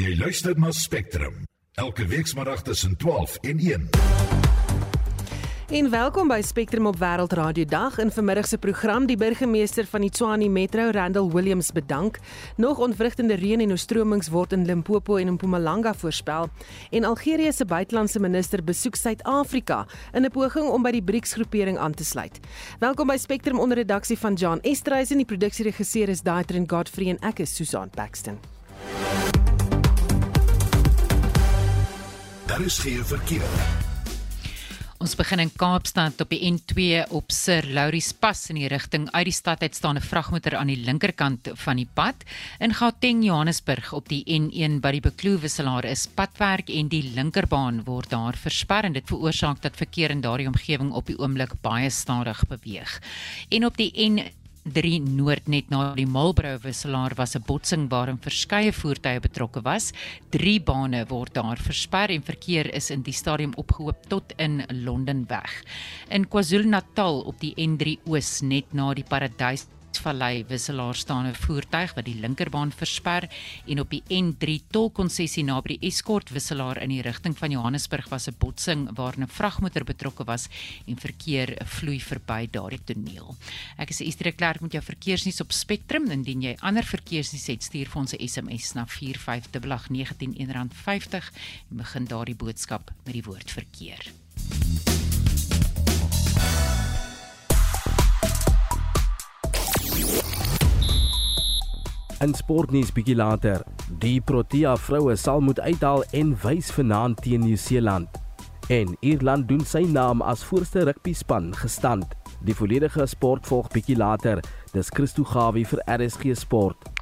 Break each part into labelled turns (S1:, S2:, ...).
S1: Jy luister na Spectrum elke weekmiddag tussen 12 en 1.
S2: En welkom by Spectrum op Wêreldradio Dag in vanmiddag se program die burgemeester van die Tshwane Metro Randall Williams bedank. Nog ontwrigtende reën en oorstromings word in Limpopo en Mpumalanga voorspel en Algerië se buitelandse minister besoek Suid-Afrika in 'n poging om by die BRICS-groepering aan te sluit. Welkom by Spectrum onder redaksie van John Estreisen, die produksieregisseur is Daitrin Godfrey en ek is Susan Paxton.
S1: Geen verkeer.
S3: Ons begin in Kaapstad op die N2 op Sir Lauris Pas in die rigting uit die stad uit staan 'n vragmotor aan die linkerkant van die pad. In Gauteng Johannesburg op die N1 by die Beklooewisselaar is padwerk en die linkerbaan word daar versper en dit veroorsaak dat verkeer in daardie omgewing op die oomblik baie stadig beweeg. En op die N 3 Noord net na die Marlborough wisselaar was 'n botsing waarin verskeie voertuie betrokke was. 3 bane word daar versper en verkeer is in die stadium opgehoop tot in Londen weg. In KwaZulu-Natal op die N3 Oos net na die Paradys Vallei wisselaar staan 'n voertuig wat die linkerbaan versper en op die N3 tolkonsessie naby die Escort wisselaar in die rigting van Johannesburg was 'n botsing waar 'n vragmotor betrokke was en verkeer vloei verby daardie toneel. Ek is Estre Klerk met jou verkeersnuus op Spectrum. Indien jy ander verkeersnuus het, stuur vir ons 'n SMS na 4588919 R50 en begin daardie boodskap met die woord verkeer.
S4: In sportnuus bietjie later, die Protea vroue sal moet uithaal en wys vanaand teen Nieu-Seeland. En Ierland doen sy naam as voorste rugby span gestand. Die volledige sport volg bietjie later. Dis Christo Gawie vir RSG Sport.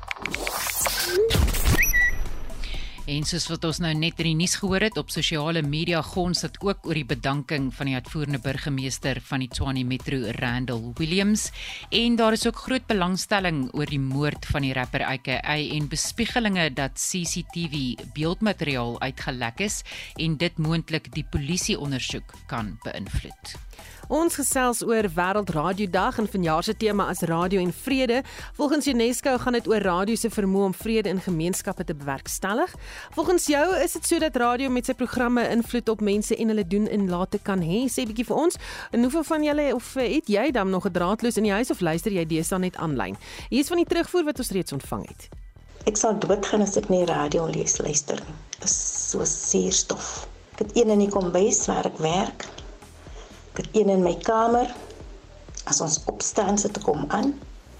S3: En soos wat ons nou net in die nuus gehoor het op sosiale media gons dit ook oor die bedanking van die uitvoerende burgemeester van die Tshwane Metro Randall Williams en daar is ook groot belangstelling oor die moord van die rapper Ike en bespiegelinge dat CCTV beeldmateriaal uitgelek is en dit moontlik die polisie ondersoek kan beïnvloed.
S2: Ons gesels oor Wêreldradio Dag en vanjaar se tema is radio en vrede. Volgens UNESCO gaan dit oor radio se vermoë om vrede in gemeenskappe te bewerkstellig. Volgens jou is dit sodat radio met sy programme invloed op mense en hulle doen en late kan hê. Sê bietjie vir ons, en hoeveel van julle of eh, het jy dan nog 'n draadloos in die huis of luister jy deesdae net aanlyn? Hier is van die terugvoer wat ons reeds ontvang het.
S5: Ek sal doodgaan as ek nie radio lees luister nie. Dit is so suurstof. Ek het een in die kombuis waar ek werk Ek het een in my kamer. As ons opstaan sit ek hom aan.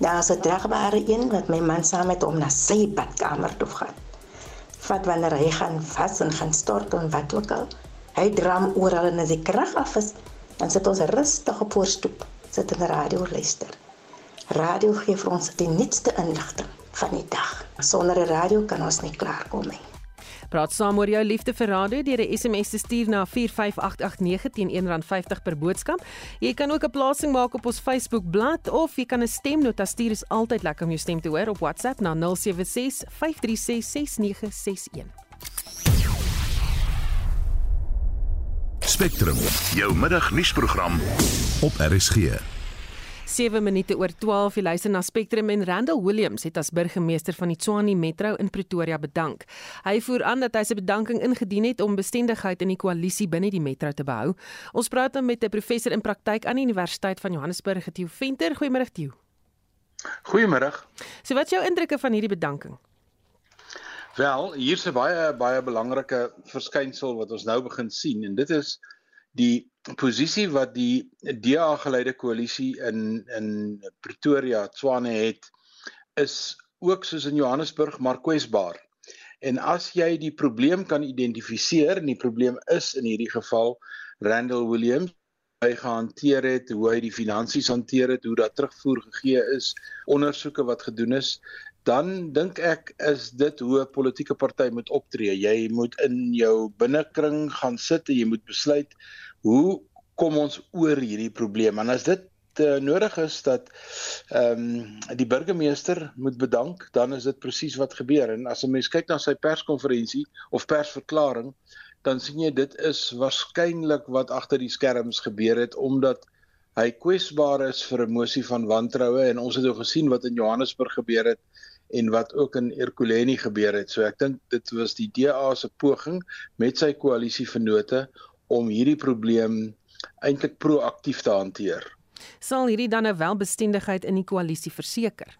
S5: Daar is 'n dragbare een wat my man saam met hom na sy badkamer toe gaan. Vat wanneer hy gaan vas en gaan stort en wat ook al. Hy dram oral en as die krag af is, dan sit ons rustig op voorstoep, sit in die radio luister. Radio gee vir ons die nuutste inligting van die dag. Sonder 'n radio kan ons nie klaarkom nie.
S2: Praat saam oor jou liefde vir radio deur 'n SMS te stuur na 45889 teen R1.50 per boodskap. Jy kan ook 'n plasing maak op ons Facebook bladsy of jy kan 'n stemnota stuur. Is altyd lekker om jou stem te hoor op WhatsApp na 076 536 6961.
S1: Spectrum, jou middagnuusprogram op RSG.
S2: 7 minute oor 12 jy luister na Spectrum en Randall Williams het as burgemeester van die Tshwane Metro in Pretoria bedank. Hy voer aan dat hy sy bedanking ingedien het om bestendigheid in die koalisie binne die metro te behou. Ons praat dan met 'n professor in praktyk aan die Universiteit van Johannesburg, Theo Venter. Goeiemôre Theo.
S6: Goeiemôre.
S2: So wat is jou indrukke van hierdie bedanking?
S6: Wel, hier's 'n baie baie belangrike verskynsel wat ons nou begin sien en dit is die posisie wat die DA geleide koalisie in in Pretoria, Tshwane het is ook soos in Johannesburg maar kwesbaar. En as jy die probleem kan identifiseer en die probleem is in hierdie geval Randall Williams hy gehanteer het, hoe hy die finansies hanteer het, hoe daar terugvoer gegee is, ondersoeke wat gedoen is, dan dink ek is dit hoe 'n politieke party moet optree. Jy moet in jou binnekring gaan sit en jy moet besluit hoe kom ons oor hierdie probleem? En as dit uh, nodig is dat ehm um, die burgemeester moet bedank, dan is dit presies wat gebeur. En as 'n mens kyk na sy perskonferensie of persverklaring, dan sien jy dit is waarskynlik wat agter die skerms gebeur het omdat hy kwesbaar is vir 'n mosie van wantroue en ons het ook gesien wat in Johannesburg gebeur het en wat ook in Erkoleni gebeur het. So ek dink dit was die DA se poging met sy koalisievennote om hierdie probleem eintlik proaktief te hanteer.
S2: Sal hierdie dan nou wel bestendigheid in die koalisie verseker?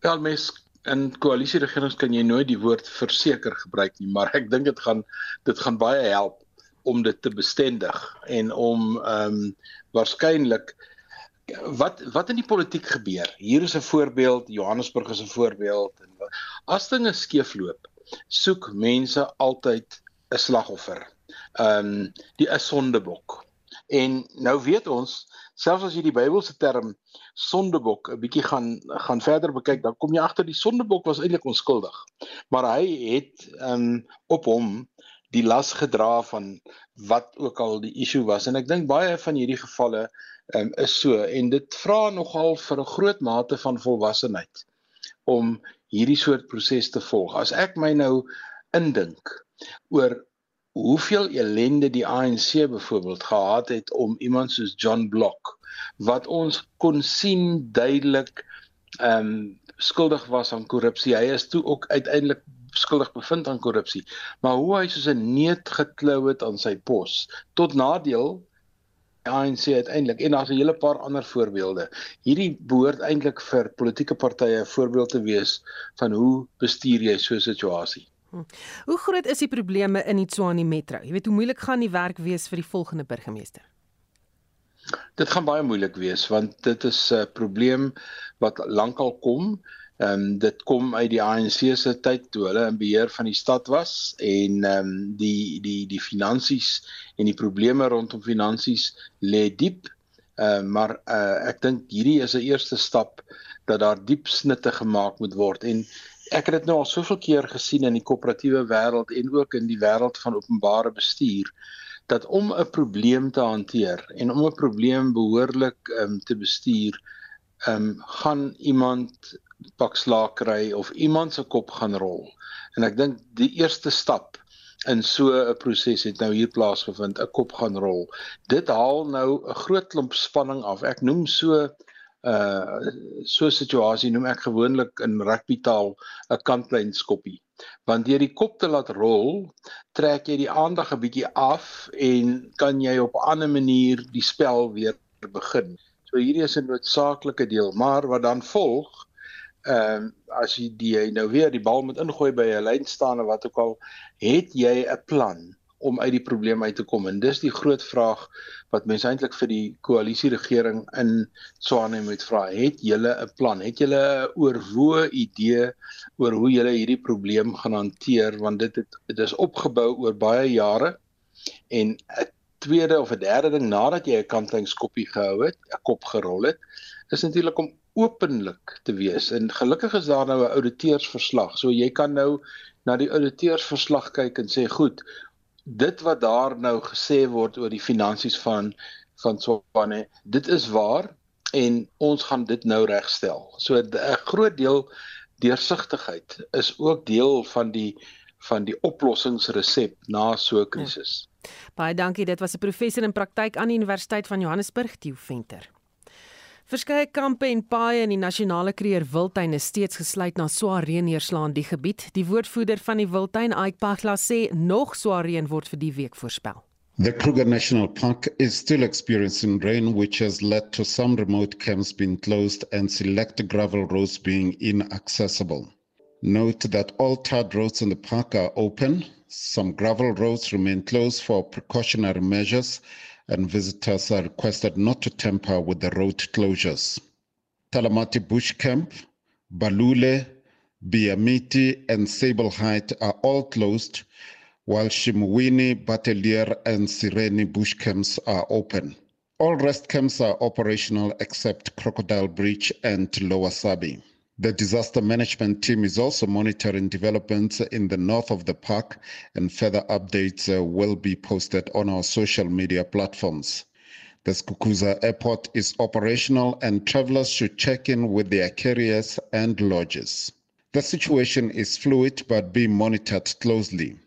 S6: Wel mens in koalisieregerings kan jy nooit die woord verseker gebruik nie, maar ek dink dit gaan dit gaan baie help om dit te bestendig en om ehm um, waarskynlik wat wat in die politiek gebeur. Hier is 'n voorbeeld, Johannesburg is 'n voorbeeld en as dinge skeefloop, soek mense altyd 'n slagoffer. Ehm um, die 'n sondebok. En nou weet ons, selfs as jy die Bybelse term sondebok 'n bietjie gaan gaan verder bekyk, dan kom jy agter die sondebok was eintlik onskuldig. Maar hy het ehm um, op hom die las gedra van wat ook al die issue was en ek dink baie van hierdie gevalle um, is so en dit vra nogal vir 'n groot mate van volwassenheid om hierdie soort proses te volg. As ek my nou indink oor hoeveel ellende die ANC byvoorbeeld gehad het om iemand soos John Block wat ons kon sien duidelik ehm um, skuldig was aan korrupsie. Hy is toe ook uiteindelik skuldig bevind aan korrupsie. Maar hoe hy soos 'n neet geklou het aan sy pos tot nadeel ANC uiteindelik en daar's 'n hele paar ander voorbeelde. Hierdie behoort eintlik vir politieke partye 'n voorbeeld te wees van hoe bestuur jy so 'n situasie. Hm.
S2: Hoe groot is die probleme in die Tshwane Metro? Jy weet hoe moeilik gaan die werk wees vir die volgende burgemeester?
S6: Dit gaan baie moeilik wees want dit is 'n probleem wat lankal kom. Ehm um, dit kom uit die ANC se tyd toe hulle in beheer van die stad was en ehm um, die die die finansies en die probleme rondom finansies lê diep. Ehm uh, maar uh, ek dink hierdie is 'n eerste stap dat daar diep snitte gemaak moet word en ek het dit nou al soveel keer gesien in die koöperatiewe wêreld en ook in die wêreld van openbare bestuur dat om 'n probleem te hanteer en om 'n probleem behoorlik um, te bestuur, ehm um, gaan iemand pak slaag kry of iemand se kop gaan rol. En ek dink die eerste stap in so 'n proses het nou hier plaasgevind, 'n kop gaan rol. Dit haal nou 'n groot klomp spanning af. Ek noem so uh so 'n situasie noem ek gewoonlik in rugbytaal 'n kantlyn skoppie. Want deur die kop te laat rol, trek jy die aandag 'n bietjie af en kan jy op 'n ander manier die spel weer begin. So hierdie is 'n noodsaaklike deel, maar wat dan volg ehm um, as jy die nou weer die bal moet ingooi by 'n lyn staan of wat ook al, het jy 'n plan om uit die probleem uit te kom en dis die groot vraag wat mense eintlik vir die koalisieregering in Swane moet vra. Het julle 'n plan? Het julle 'n oorwoë idee oor hoe julle hierdie probleem gaan hanteer want dit het dit is opgebou oor baie jare en 'n tweede of 'n derde ding nadat jy 'n kantlynskoppie gehou het, 'n kop gerol het, is natuurlik om openlik te wees. En gelukkig is daar nou 'n ouditeursverslag. So jy kan nou na die ouditeursverslag kyk en sê, "Goed, dit wat daar nou gesê word oor die finansies van van Swane, dit is waar en ons gaan dit nou regstel." So 'n groot deel deursigtigheid is ook deel van die van die oplossingsresep na so 'n krisis.
S2: Ja. Baie dankie. Dit was 'n professor in praktyk aan die Universiteit van Johannesburg, Theo Venter. Verskeie kampe en paaie in die nasionale kreer Wildtuin is steeds gesluit na swaar reën neerslaan die gebied. Die woordvoerder van die Wildtuin, Ike Pagla, sê nog swaar reën word vir die week voorspel.
S7: The Kruger National Park is still experiencing rain, which has led to some remote camps being closed and select gravel roads being inaccessible. Note that all tarred roads in the park are open. Some gravel roads remain closed for precautionary measures and visitors are requested not to tamper with the road closures. Talamati Bush Camp, Balule, Biamiti, and Sable Height are all closed, while Shimwini, Batelier, and Sireni bush camps are open. All rest camps are operational except Crocodile Bridge and Lower Sabi. The disaster management team is also monitoring developments in the north of the park, and further updates uh, will be posted on our social media platforms. The Skukuza airport is operational, and travelers should check in with their carriers and lodges. The situation is fluid but being monitored closely.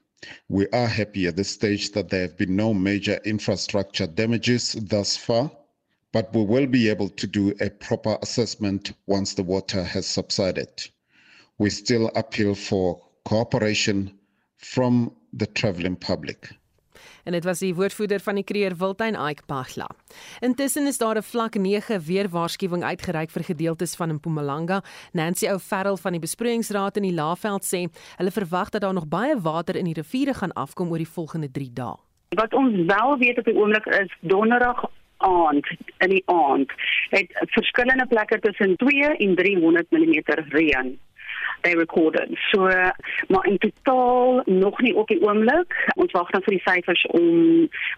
S7: We are happy at this stage that there have been no major infrastructure damages thus far but we will be able to do a proper assessment once the water has subsided. We still appeal for cooperation from the travelling public.
S2: en dit was die woordvoerder van die Kreer Wildtuin Ike Pagla. Intussen is daar 'n vlak 9 weerwaarskuwing uitgereik vir gedeeltes van Mpumalanga. Nancy O'Farrell van die besproeiingsraad in die Laagveld sê hulle verwag dat daar nog baie water in die riviere gaan afkom oor die volgende 3 dae.
S8: Wat ons wel weet op die oomblik is donderdag aand in die aand het verskillende plekke tussen 2 en 300 mm reën they recorded. So maar in totaal nog nie op die oomblik. Ons wag dan vir die syfers om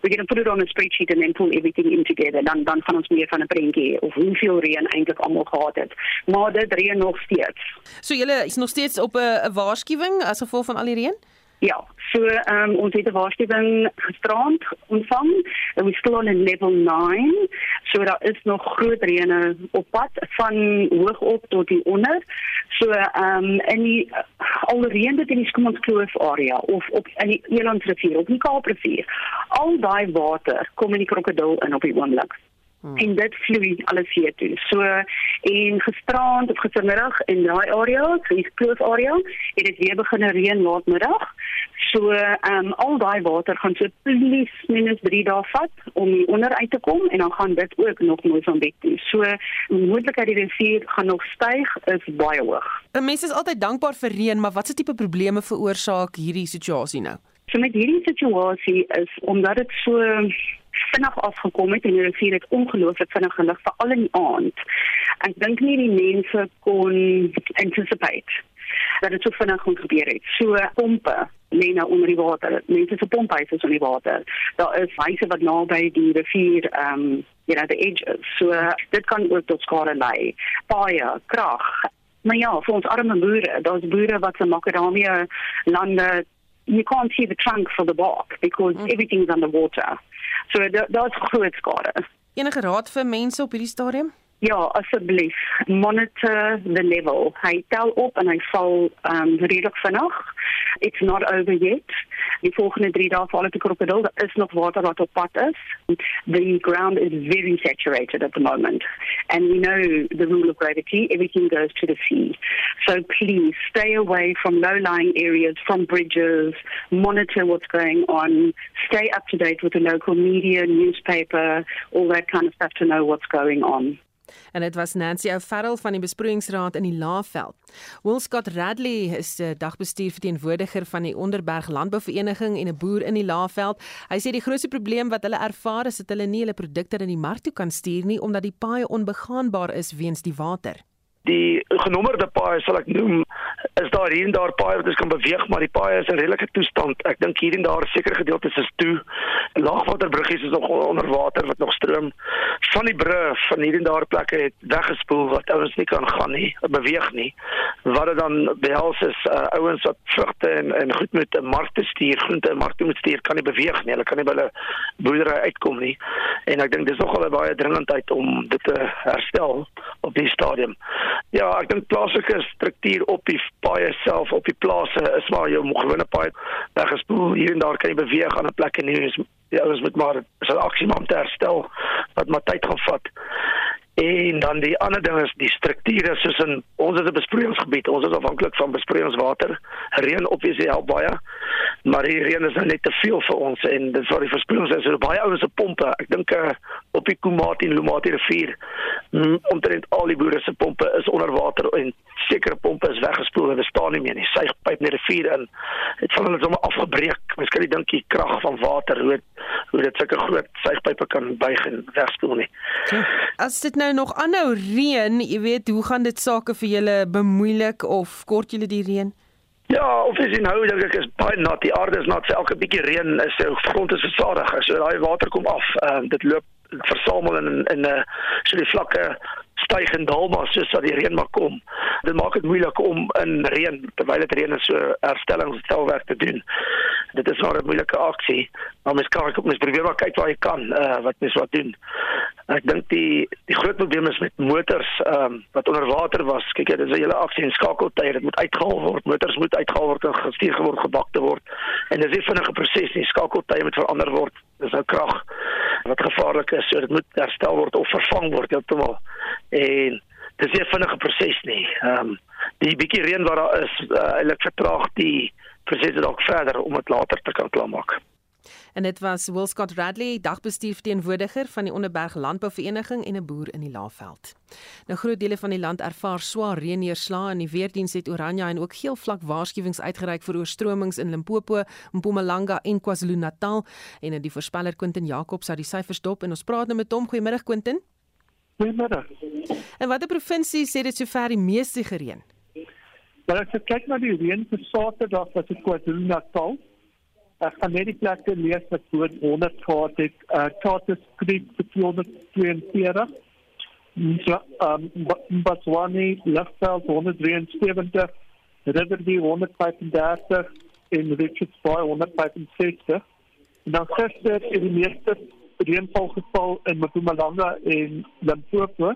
S8: we're going to put it on a spreadsheet and then pull everything in together. Dan dan van ons meer van 'n prentjie of hoeveel reën eintlik almal gehad het. Maar dit reën nog steeds.
S2: So julle is nog steeds op 'n waarskuwing as gevolg van al die reën?
S8: Ja, so um, ons het 'n waarskuwing gisterand ontvang. We still on in level 9. So daar is nog groot reëne op pad van hoog op tot die onder. So ehm um, in die al reën wat in die Skomanskloof area of op in die Elandsrivier, op die Kaaprivier. Al daai water kom in die krokodil in op die oomblik. Hmm. En dit vloei alles hier toe. So en gisterand of gistermiddag in daai area, die kloof area, het dit weer begin reën laatmiddag. So ehm um, al daai water gaan so plus minus 3 dae vat om onder uit te kom en dan gaan dit ook nog mooi van weg toe. So die moontlikheid die rivier gaan nog styg is baie hoog.
S2: Mense is altyd dankbaar vir reën, maar watse tipe probleme veroorsaak hierdie situasie nou?
S8: So met hierdie situasie is omdat dit so vinnig afgekom het en die rivier het ongelooflik vinnig gelig veral in die aand. Ek dink nie die mense kon anticipate dat dit so vinnig kon gebeur het. So pompe lê nou onder die water. Mense se pomphuise is onder die water. Daar is huise wat naby die rivier ehm um, you know the edges. So dit kan ook tot skade lei. Baie krag. Maar ja, vir ons arme boere, daar's boere wat se makadamia lande you can't see the trunk for the bark because mm. everything's underwater. So daar's groot skade.
S2: Enige raad vir mense op hierdie stadium?
S8: Ja, asseblief, monitor the level. Hy tel op en hy val um redelik vinnig. It's not over yet. Die volgende 3 dae val dit krokodil. Daar is nog water wat op pad is. The ground is very saturated at the moment. And we know the rule of gravity, everything goes to the sea. So please stay away from low-lying areas, from bridges, monitor what's going on, stay up to date with the local media, newspaper, all that kind of stuff to know what's going on.
S2: En dit was Nancy O'Farrell van die besproeiingsraad in die Laagveld. Will Scott Radley is die dagbestuur verteenwoordiger van die Onderberg Landbouvereniging en 'n boer in die Laagveld. Hy sê die grootste probleem wat hulle ervaar is dat hulle nie hulle produkte in die mark toe kan stuur nie omdat die paaie onbegaanbaar is weens die water
S9: die genommerde paaie sal ek noem is daar hier en daar paaie wat ons kan beweeg maar die paaie is in redelike toestand. Ek dink hier en daar seker gedeeltes is toe. Laagwaterbruggies is nog onder water wat nog stroom. Van die brug van hier en daar plekke het weggespoel wat ouens nie kan gaan nie beweeg nie. Wat dit dan behels is uh, ouens wat vrugte en en goed met 'n mark te stuur groente en mark te moet stuur kan nie beweeg nie. Hulle kan nie by hulle boerdery uitkom nie. En ek dink dis nogal 'n baie dringendheid om dit te herstel op die stadium Ja, ek dink plaaslike struktuur op die paaie self op die plase is maar jou gewone paai weggespoel hier en daar kan jy beweeg aan 'n plek en hier is die ouens moet maar 'n aksie maar om te herstel wat maar tyd gaan vat. En dan die ander ding is die strukture soos in ons is 'n besproeiingsgebied. Ons is afhanklik van besproeiingswater. Reën obviously help baie. Maar die reën is nou net te veel vir ons en dit vir die verspoeling is so baie ouens se pompe. Ek dink uh, op die Komati en Lumati rivier mm, omtrent al die boere se pompe is onder water en sekere pompe is weggespoel en bestaan nie meer nie. Suigpyp in die rivier in. Dit van hulle sommer afgebreek. Mens kan nie dink die krag van water hoe hoe dit sulke groot suigpype kan buig en wegspoel nie.
S2: As dit nou nou nog aanhou reën, jy weet, hoe gaan dit sake vir julle bemoeilik of kort julle die reën?
S9: Ja, of is nou dink ek is baie nat. Die aarde is nat. Elke bietjie reën is die grond is versadig. So daai water kom af. Ehm uh, dit loop versamel in in 'n uh, so die vlakke styg en daal maar soos dat die reën maar kom. Dit maak dit moeilik om in reën terwyl dit reën is so herstellingsstelwerk te doen. Dit is nou 'n moeilike aksie, maar mens kan ook mens probeer maar kyk waar jy kan, uh, wat mens wat doen. Ek dink die die groot probleem is met motors ehm um, wat onder water was. Kyk jy, dis 'n hele aksie en skakeltye, dit moet uitgehaal word. Motors moet uitgehaal word en gestuur word, gebak te word. En dis 'n vinnige proses nie. Skakeltye moet verander word. Dis nou krag wat gevaarlik is. So dit moet herstel word of vervang word heeltemal. En dis nie 'n vinnige proses nie. Ehm um, die bietjie reën wat daar is, uh, eintlik vertraag die proses dalk verder om dit later te kan klaarmaak.
S2: En dit was Will Scott Radley, dagbestuurverteenwoordiger van die Onderberg Landbouvereniging en 'n boer in die Laagveld. Nou groot dele van die land ervaar swaar reënneerslae en die weerdiens het oranje en ook geel vlak waarskuwings uitgereik vir oorstromings in Limpopo, Mpumalanga en KwaZulu-Natal en die voorspeller Quentin Jacobs het die syfers dop en ons praat nou met hom. Goeiemiddag Quentin.
S10: Goeiemiddag.
S2: En watter provinsie sê dit sover die meeste gereën?
S10: Maar as jy kyk na die reën vir Saterdag was dit KwaZulu-Natal Ek gaan net die plekke lees wat voor 100 gehad het. Uh Charters Creek vir 242. So, um Botswana, Lagveld 173, Riverview 135 en Richards Bay 165. En dan gister het die meeste reënval geval in Mpumalanga en Limpopo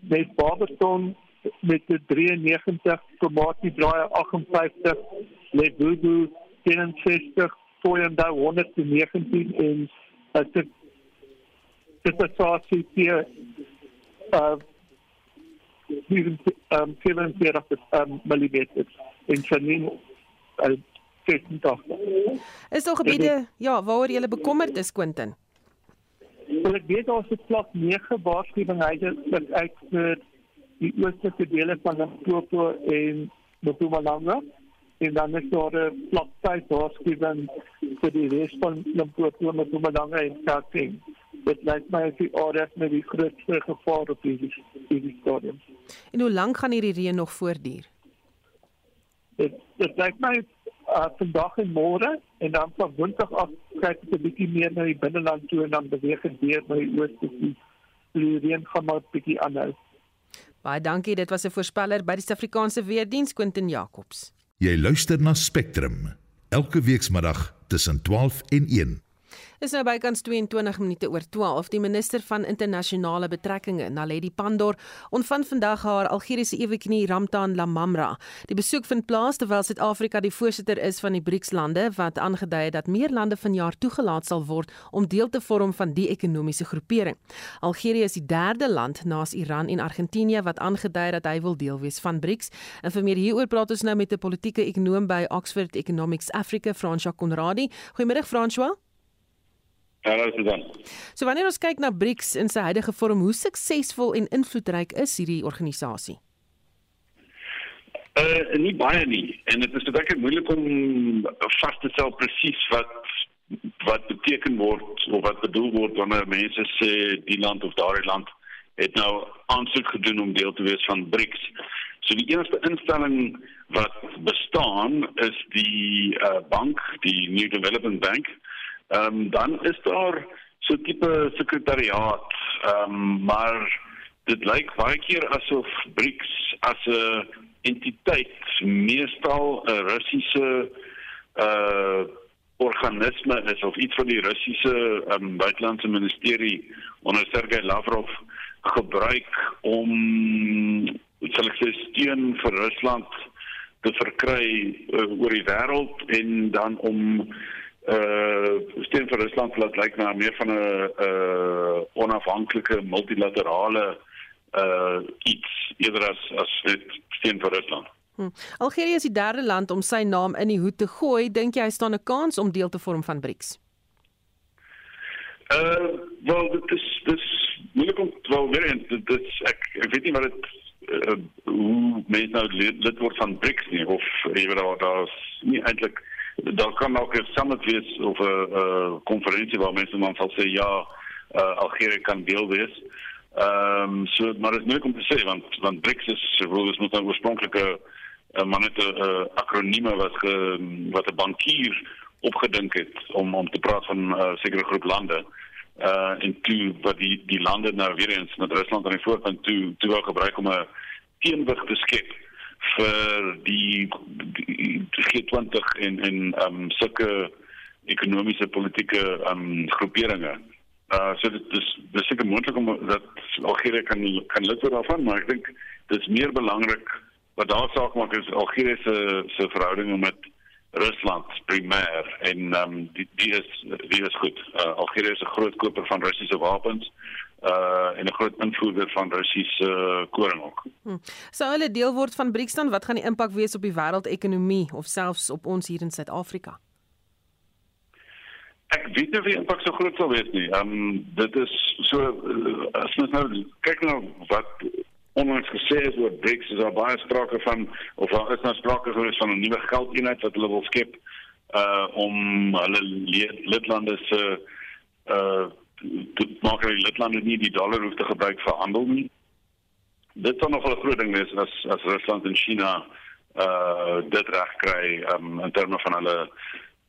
S10: met Barberton met 93, Komati Draai 58, Lebodo 64 Toyanda 119 en uh, dit dit is saasie hier uh hier um 47 um millimeters in Chanin uh,
S2: Is daar gebiede ja waaroor jy bekommerd is Quentin?
S10: Wel ek weet daar is 'n vlak 9 waarskuwing uit uit vir die oostelike dele van Limpopo en Mpumalanga en dan is daar 'n vlaktyd waarskuwing vir die res van Limpopo met Mpumalanga en Gauteng. Dit lyk my as die areas met die grootste gevaar op hierdie hierdie stadium.
S2: En hoe lank gaan hierdie reën nog voortduur?
S10: Dit dit lyk my uh, vandag en môre en dan van woensdag af kyk dit 'n bietjie meer na die binneland toe en dan beweeg dit weer na die ooste toe. Die reën gaan maar 'n bietjie aanhou.
S2: Baie dankie, dit was 'n voorspeller by die Suid-Afrikaanse Weerdienste Quentin Jacobs.
S1: Jy luister na Spectrum elke weekmiddag tussen 12 en 1.
S2: Is nou bykans 22 minute oor 12. Die minister van internasionale betrekkinge, Naledi Pandor, ontvang vandag haar Algeriese eweknie Ramtan Lamamra. Die besoek vind plaas terwyl Suid-Afrika die voorsitter is van die BRICS-lande wat aangedui het dat meer lande vanjaar toegelaat sal word om deel te vorm van die ekonomiese groepering. Algerië is die derde land naas Iran en Argentinië wat aangedui het dat hy wil deel wees van BRICS. En vir meer hieroor praat ons nou met 'n politieke ekonoom by Oxford Economics Africa, François Conradi. Goeiemiddag François.
S11: Hallo Susan.
S2: So wanneer ons kyk na BRICS in sy huidige vorm, hoe suksesvol en invloedryk is hierdie organisasie?
S11: Uh nie baie nie en dit is baie moeilik om vas te stel presies wat wat beteken word of wat bedoel word wanneer mense sê die land of daardie land het nou aansoek gedoen om deel te wees van BRICS. So die enigste instelling wat bestaan is die uh bank, die New Development Bank Ehm um, dan is daar so tipe sekretariaat. Ehm um, maar dit lyk baie keer asof BRICS as 'n entiteit meestal 'n Russiese uh organisme is of iets van die Russiese um, buitelandse ministerie onder Sergei Lavrov gebruik om sal ek sê steun vir Rusland te verkry uh, oor die wêreld en dan om uh steun vir Rusland laat lyk na meer van 'n uh onafhanklike multilaterale uh iets eerder as as dit steun vir Rusland.
S2: Hm. Algerië is die derde land om sy naam in die hoed te gooi. Dink jy hy staan 'n kans om deel te vorm van BRICS?
S11: Uh wel dit is dis moeilik om wel weer in dit ek ek weet nie wat dit uh, hoe mense nou lid, lid word van BRICS nie of jy weet daar daar's nie eintlik daar kan ook 'n summit wees of 'n konferensie waar mense dan sal sê ja, uh, Algerië kan deel wees. Ehm um, so maar dit is moeilik om te sê want want BRICS is wel is moet nou oorspronklike uh, maar net 'n uh, akronieme wat ge, wat 'n bankier opgedink het om om te praat van 'n uh, sekere groep lande uh en toe wat die die lande nou weer eens met Rusland aan die voorkant toe toe wil gebruik om 'n teenwig te skep vir die, die G20 en en ehm um, sulke ekonomiese politieke ehm um, groeperinge. Uh so dit is dis seker moontlik om dat Algerië kan kan lid word daarvan, maar ek dink dis meer belangrik wat daar saak maak is Algerië se se verhoudinge met Rusland primêr en ehm um, die die is die is goed. Uh, Algerië is 'n groot koper van Russiese wapens uh en 'n groot invoerder van Russiese uh, koring ook.
S2: Hm. Sou hulle deel word van BRICS dan wat gaan die impak wees op die wêreldekonomie of selfs op ons hier in Suid-Afrika?
S11: Ek weet nie of die impak so groot sal wees nie. Ehm um, dit is so uh, as ons nou kyk na wat onlangs gesê is oor BRICS is daar baie sprake van of daar is nou sprake gewees van 'n nuwe geldeenheid wat hulle wil skep uh om hulle lidlande se uh dit maak hulle lidlande nie die dollar hoef te gebruik vir handel nie. Dit sal nog 'n groot ding wees as as Rusland en China uh dit reg kry um, in terme van hulle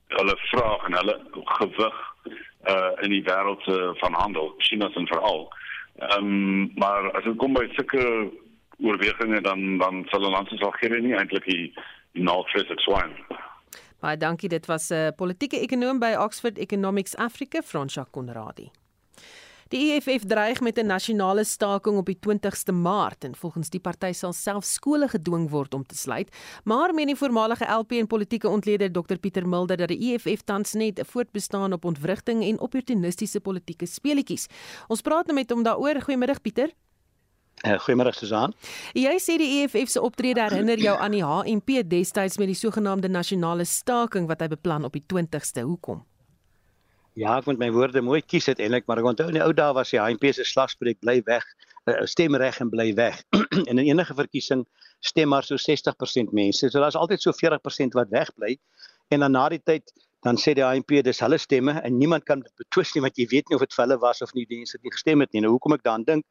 S11: hulle vraag en hulle gewig uh in die wêreld uh, van handel, China se veral. Ehm um, maar as dit kom by sulke oorwegings dan dan sal 'n land soos Algerië nie eintlik die die naaldvis swyn.
S2: Baie dankie, dit was 'n uh, politieke ekonom by Oxford Economics Africa, Fransja Konradi. Die EFF dreig met 'n nasionale staking op die 20ste Maart en volgens die party sal self skole gedwing word om te sluit. Maar meen die voormalige LP en politieke ontleder Dr Pieter Mulder dat die EFF tans net voortbestaan op ontwrigting en opportunistiese politieke speletjies. Ons praat nou met hom daaroor. Goeiemiddag Pieter.
S12: Uh, Goeiemôre Susan.
S2: Jy sê die EFF se optrede herinner jou aan die HNP destyds met die sogenaamde nasionale staking wat hy beplan op die 20ste. Hoekom?
S12: Ja, ek moet my woorde mooi kies uiteindelik, maar ek onthou in die ou dae was die HNP se slagspreuk bly weg, uh, stemreg en bly weg. en in enige verkiesing stem maar so 60% mense. So daar's altyd so 40% wat wegbly en dan na die tyd dan sê die ANC dis hulle stemme en niemand kan dit betwis nie want jy weet nie of dit hulle was of nie die mense het nie gestem het nie. Nou hoekom ek dan dink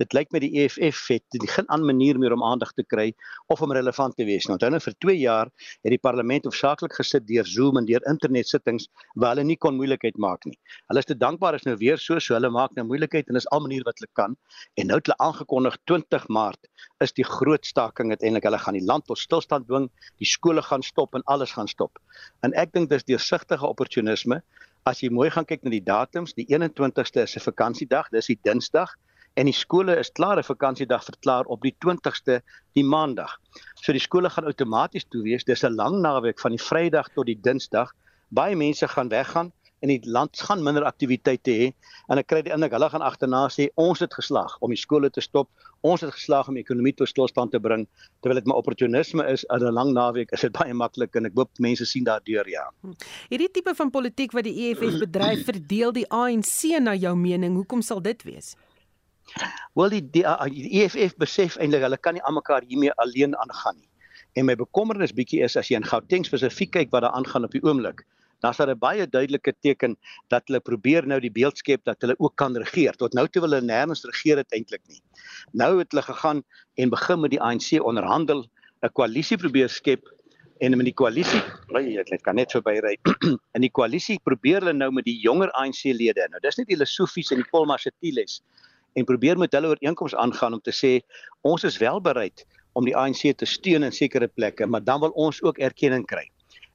S12: dit lyk met die EFF het geen ander manier meer om aandag te kry of om relevant te wees. Nou dan vir 2 jaar het die parlement hoofsaaklik gesit deur Zoom en deur internetsittings waar hulle nie kon moeilikheid maak nie. Hulle is te dankbaar is nou weer so so hulle maak nou moeilikheid en is al manier wat hulle kan en nou het hulle aangekondig 20 Maart is die groot staking uiteindelik hulle gaan die land tot stilstand dwing, die skole gaan stop en alles gaan stop. En ek dink dis deur versigtige opportunisme. As jy mooi gaan kyk na die datums, die 21ste is 'n vakansiedag, dis die Dinsdag en die skole is klaar 'n vakansiedag verklaar op die 20ste, die Maandag. So die skole gaan outomaties toe wees. Dis 'n lang naweek van die Vrydag tot die Dinsdag. Baie mense gaan weggaan en die land gaan minder aktiwiteite hê en ek kry die indruk hulle gaan agterna sê ons het geslaag om die skole te stop ons het geslaag om die ekonomie tot stilstand te bring terwyl dit maar opportunisme is in 'n lang naweek is dit baie maklik en ek hoop mense sien daardeur ja.
S2: Hierdie tipe van politiek wat die EFF bedryf verdeel die ANC na jou mening hoekom sal dit wees?
S12: Wel die, die, die EFF besef eintlik hulle kan nie almekaar hiermee alleen aangaan nie. En my bekommernis bietjie is as jy in Gauteng spesifiek kyk wat daar aangaan op die oomblik dan sal 'n baie duidelike teken dat hulle probeer nou die beeld skep dat hulle ook kan regeer. Tot nou toe wil hulle nêrens regeer dit eintlik nie. Nou het hulle gegaan en begin met die ANC onderhandel, 'n koalisie probeer skep en met die koalisie, bly ek net kan net verby ry. in die koalisie probeer hulle nou met die jonger ANC-lede. Nou dis net die Lesofies en die Polmasetiles en probeer met hulle ooreenkomste aangaan om te sê ons is wel bereid om die ANC te steun in sekere plekke, maar dan wil ons ook erkenning kry.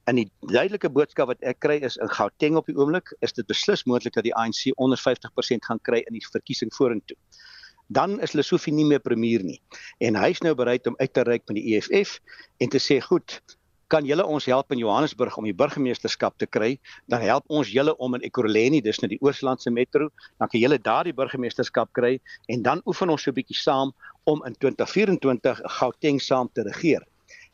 S12: En die duidelike boodskap wat ek kry is in Gauteng op die oomblik is dit beslis moontlik dat die ANC onder 50% gaan kry in die verkiesing vorentoe. Dan is Lesofie nie meer premier nie en hy's nou bereid om uit te reik met die EFF en te sê goed, kan julle ons help in Johannesburg om die burgemeesterskap te kry, dan help ons julle om in Ekurhuleni, dis nou die Oos-Landse metro, dan kan julle daar die burgemeesterskap kry en dan oefen ons so 'n bietjie saam om in 2024 Gauteng saam te regeer.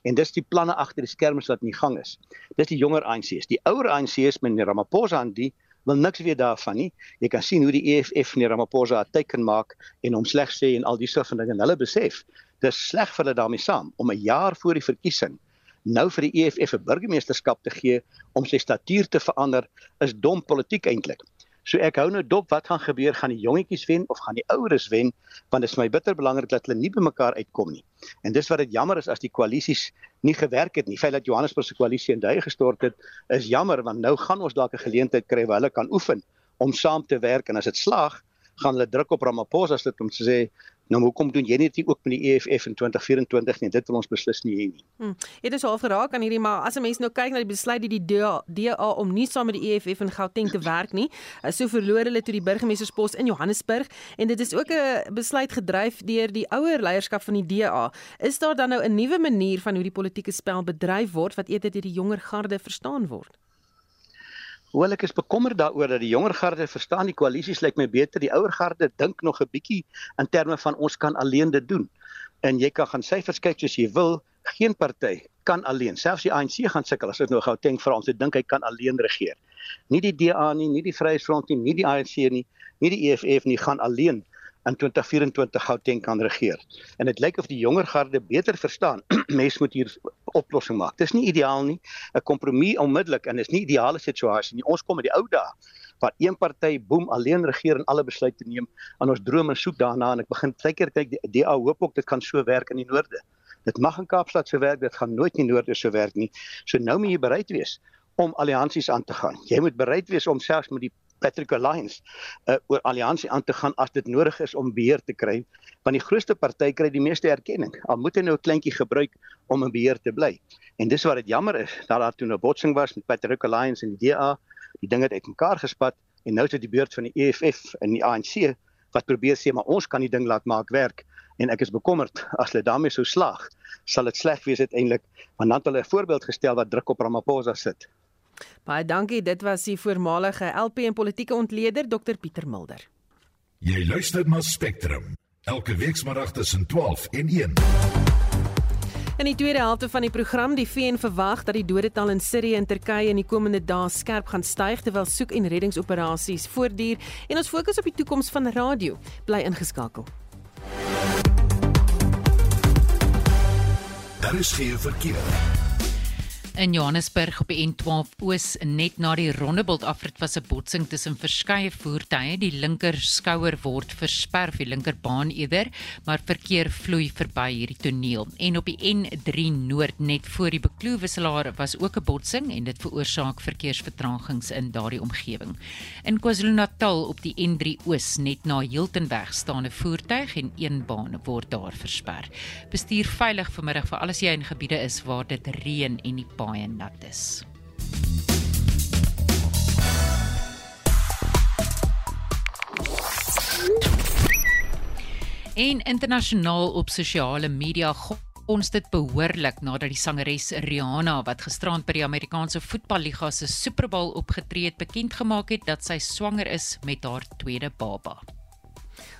S12: En dis die planne agter die skerms wat in die gang is. Dis die jonger ANC's. Die ouer ANC's met Ramaphosa en die wil niks weet daarvan nie. Jy kan sien hoe die EFF en Ramaphosa 'n teken maak en hom sleg sê en al die soort van dinge. Hulle besef dis sleg vir hulle daarmee saam om 'n jaar voor die verkiesing nou vir die EFF 'n burgemeesterskap te gee om sy statuur te verander is dom politiek eintlik. So ek hou nou dop wat gaan gebeur gaan die jongetjies wen of gaan die oueres wen want dit is my bitter belangrik dat hulle nie by mekaar uitkom nie. En dis wat dit jammer is as die koalisies nie gewerk het nie. Feit dat Johannesburg se koalisie in duie gestort het is jammer want nou gaan ons dalk 'n geleentheid kry waar hulle kan oefen om saam te werk en as dit slaag gaan hulle druk op Ramaphosa sit om te sê Nou hoekom doen jy net nie ook met die EFF in 2024 nie? Dit wil ons beslis nie hê nie.
S2: Hm. Dit is al geraak aan hierdie maar as 'n mens nou kyk na die besluit die DA, DA om nie saam met die EFF in Gauteng te werk nie, eh, so verloor hulle toe die burgemeesterspos in Johannesburg en dit is ook 'n besluit gedryf deur die ouer leierskap van die DA. Is daar dan nou 'n nuwe manier van hoe die politieke spel bedryf word wat eerder deur die jonger garde verstaan word?
S12: Hoewel ek is bekommerd daaroor dat die jonger garde verstaan die koalisies lyk my beter, die ouer garde dink nog 'n bietjie in terme van ons kan alleen dit doen. En jy kan gaan syfers kyk soos jy wil, geen party kan alleen. Selfs die ANC gaan sukkel as dit nou gou dink vir ons, dit dink hy kan alleen regeer. Nie die DA nie, nie die Vryheidsfront nie, nie die ANC nie, nie die EFF nie gaan alleen in 2024 Gauteng kan regeer. En dit lyk of die jonger garde beter verstaan mens moet hier oplossing maak. Dis nie ideaal nie, 'n kompromie onmiddellik en is nie ideale situasie nie. Ons kom met die ou dae waar een party boem alleen regeer en alle besluite neem aan ons droom en soek daarna en ek begin tydker kyk die DA hoop ook dit kan so werk in die noorde. Dit mag in Kaapstad so werk, dit gaan nooit in die noorde so werk nie. So nou moet jy bereid wees om alliansies aan te gaan. Jy moet bereid wees om selfs met die Patrick Alliance uh, oor alliansie aan te gaan as dit nodig is om beheer te kry. Want die grootste party kry die meeste erkenning. Al moet hy nou 'n kleintjie gebruik om in beheer te bly. En dis wat dit jammer is dat daar toe 'n botsing was met Patrick Alliance en die DA die ding het uitmekaar gespat en nou is dit die beurt van die EFF en die ANC wat probeer sê maar ons kan die ding laat maak werk en ek is bekommerd. As hulle daarmee sou slaag sal dit sleg wees uiteindelik. Want dan het hulle 'n voorbeeld gestel wat druk op Ramaphosa sit
S2: Baie dankie. Dit was die voormalige LP en politieke ontleder Dr Pieter Mulder.
S1: Jy luister na Spectrum elke weekmiddag tussen 12 en 1.
S2: In die tweede helfte van die program, die VN verwag dat die dodetal in Sirië en Turkye in die komende dae skerp gaan styg terwyl soek- en reddingsoperasies voortduur en ons fokus op die toekoms van radio. Bly ingeskakel.
S1: Daar is geen verkeer.
S3: In Johannesburg op die N12 Oos net na die Rondebult afrit was 'n botsing tussen verskeie voertuie. Die linker skouer word versper vir linkerbaan eerder, maar verkeer vloei verby hierdie toneel. En op die N3 Noord net voor die Beklooewisselaar was ook 'n botsing en dit veroorsaak verkeersvertragings in daardie omgewing. In KwaZulu-Natal op die N3 Oos net na Hiltonweg staan 'n voertuig en een baan word daar versper. Bestuur veilig vanmiddag vir alles jy in gebiede is waar dit reën en die baie nat is. En internasionaal op sosiale media ons dit behoorlik nadat die sangeres Rihanna wat gisterand by die Amerikaanse voetballiga se Super Bowl opgetree het bekend gemaak het dat sy swanger is met haar tweede baba.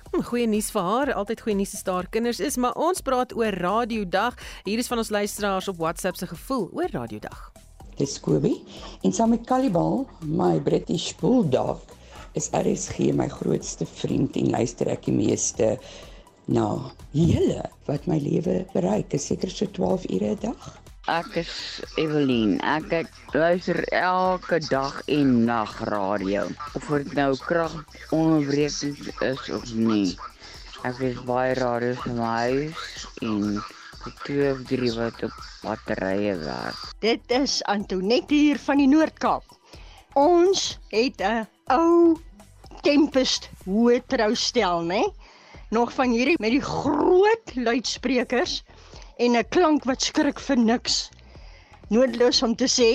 S2: Hm, goeie nuus vir haar, altyd goeie nuus as daar kinders is, maar ons praat oor Radiodag. Hier is van ons luisteraars op WhatsApp se gevoel oor Radiodag.
S13: Dis Kobe en saam met Cannibal, my British Bulldog, is RSG my grootste vriend en luister ek die meeste na hele wat my lewe bereik. Is seker so 12 ure 'n dag.
S14: Ek is Evelien. Ek ek luister elke dag en nag radio. Of dit nou krag onderbrekend is of nie. Ek is baie radio vir my huis en twee of drie wat op batterye werk.
S15: Dit is Antoinette hier van die Noord-Kaap. Ons het 'n ou Tempest hoë troustel, né? Nog van hierdie met die groot luidsprekers en 'n klank wat skrik vir niks. Noodloos om te sê,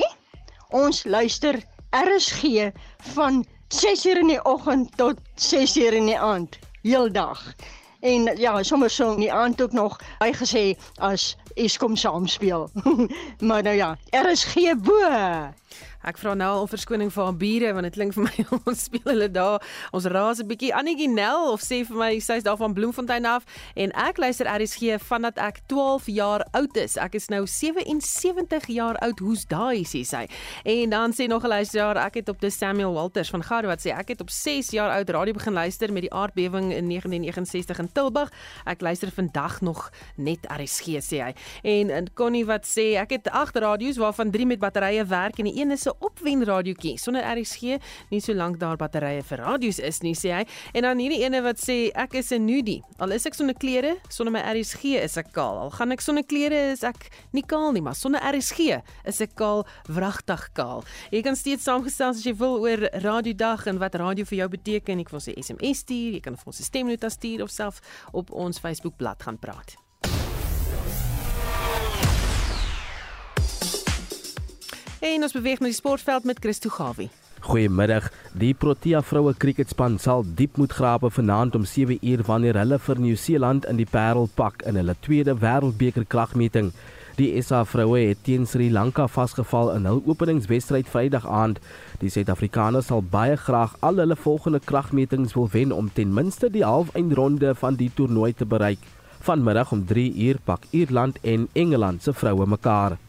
S15: ons luister RSG van 6:00 in die oggend tot 6:00 in die aand, heeldag. En ja, sommer so in die aand ook nog hy gesê as Eskom saam speel. maar nou ja, RSG bo.
S2: Ek vra nou al verskoning vir haar bure want dit klink vir my ons speel hulle daar. Ons raas 'n bietjie Annetjie Nel of sê vir my sy's daar van Bloemfontein af en ek luister RSG vandat ek 12 jaar oud is. Ek is nou 77 jaar oud. Hoe's daai sê sy. En dan sê nog 'n luisteraar ek het op die Samuel Walters van Garo wat sê ek het op 6 jaar oud radio begin luister met die aardbewing in 1969 in Tilburg. Ek luister vandag nog net RSG sê hy. En en Connie wat sê ek het 8 radio's waarvan 3 met batterye werk en die een is 'n 'n opwen radiootjie sonder RSG, nie solank daar batterye vir radio's is nie, sê hy. En dan hierdie ene wat sê ek is 'n nudie. Al is ek sonder klere, sonder my RSG is ek kaal. Al gaan ek sonder klere is ek nie kaal nie, maar sonder RSG is ek kaal, wragtig kaal. Jy kan steeds saamgestel as jy wil oor radiodag en wat radio vir jou beteken. Kan ons 'n SMS stuur, jy kan vir ons 'n stemnota stuur of self op ons Facebookblad gaan praat. En ons beweeg na die sportveld met Christo Gawie.
S4: Goeiemiddag. Die Protea vroue kriketspan sal diep moet grawe vanaand om 7 uur wanneer hulle vir Nieu-Seeland in die Parel pak in hulle tweede Wêreldbeker kragmeting. Die SA vroue het teen Sri Lanka vasgeval in hul openingswedstryd Vrydag aand. Die Suid-Afrikaners sal baie graag al hulle volgende kragmetings wil wen om ten minste die halfeindronde van die toernooi te bereik. Vanmiddag om 3 uur pak Ierland en Engeland se vroue mekaar.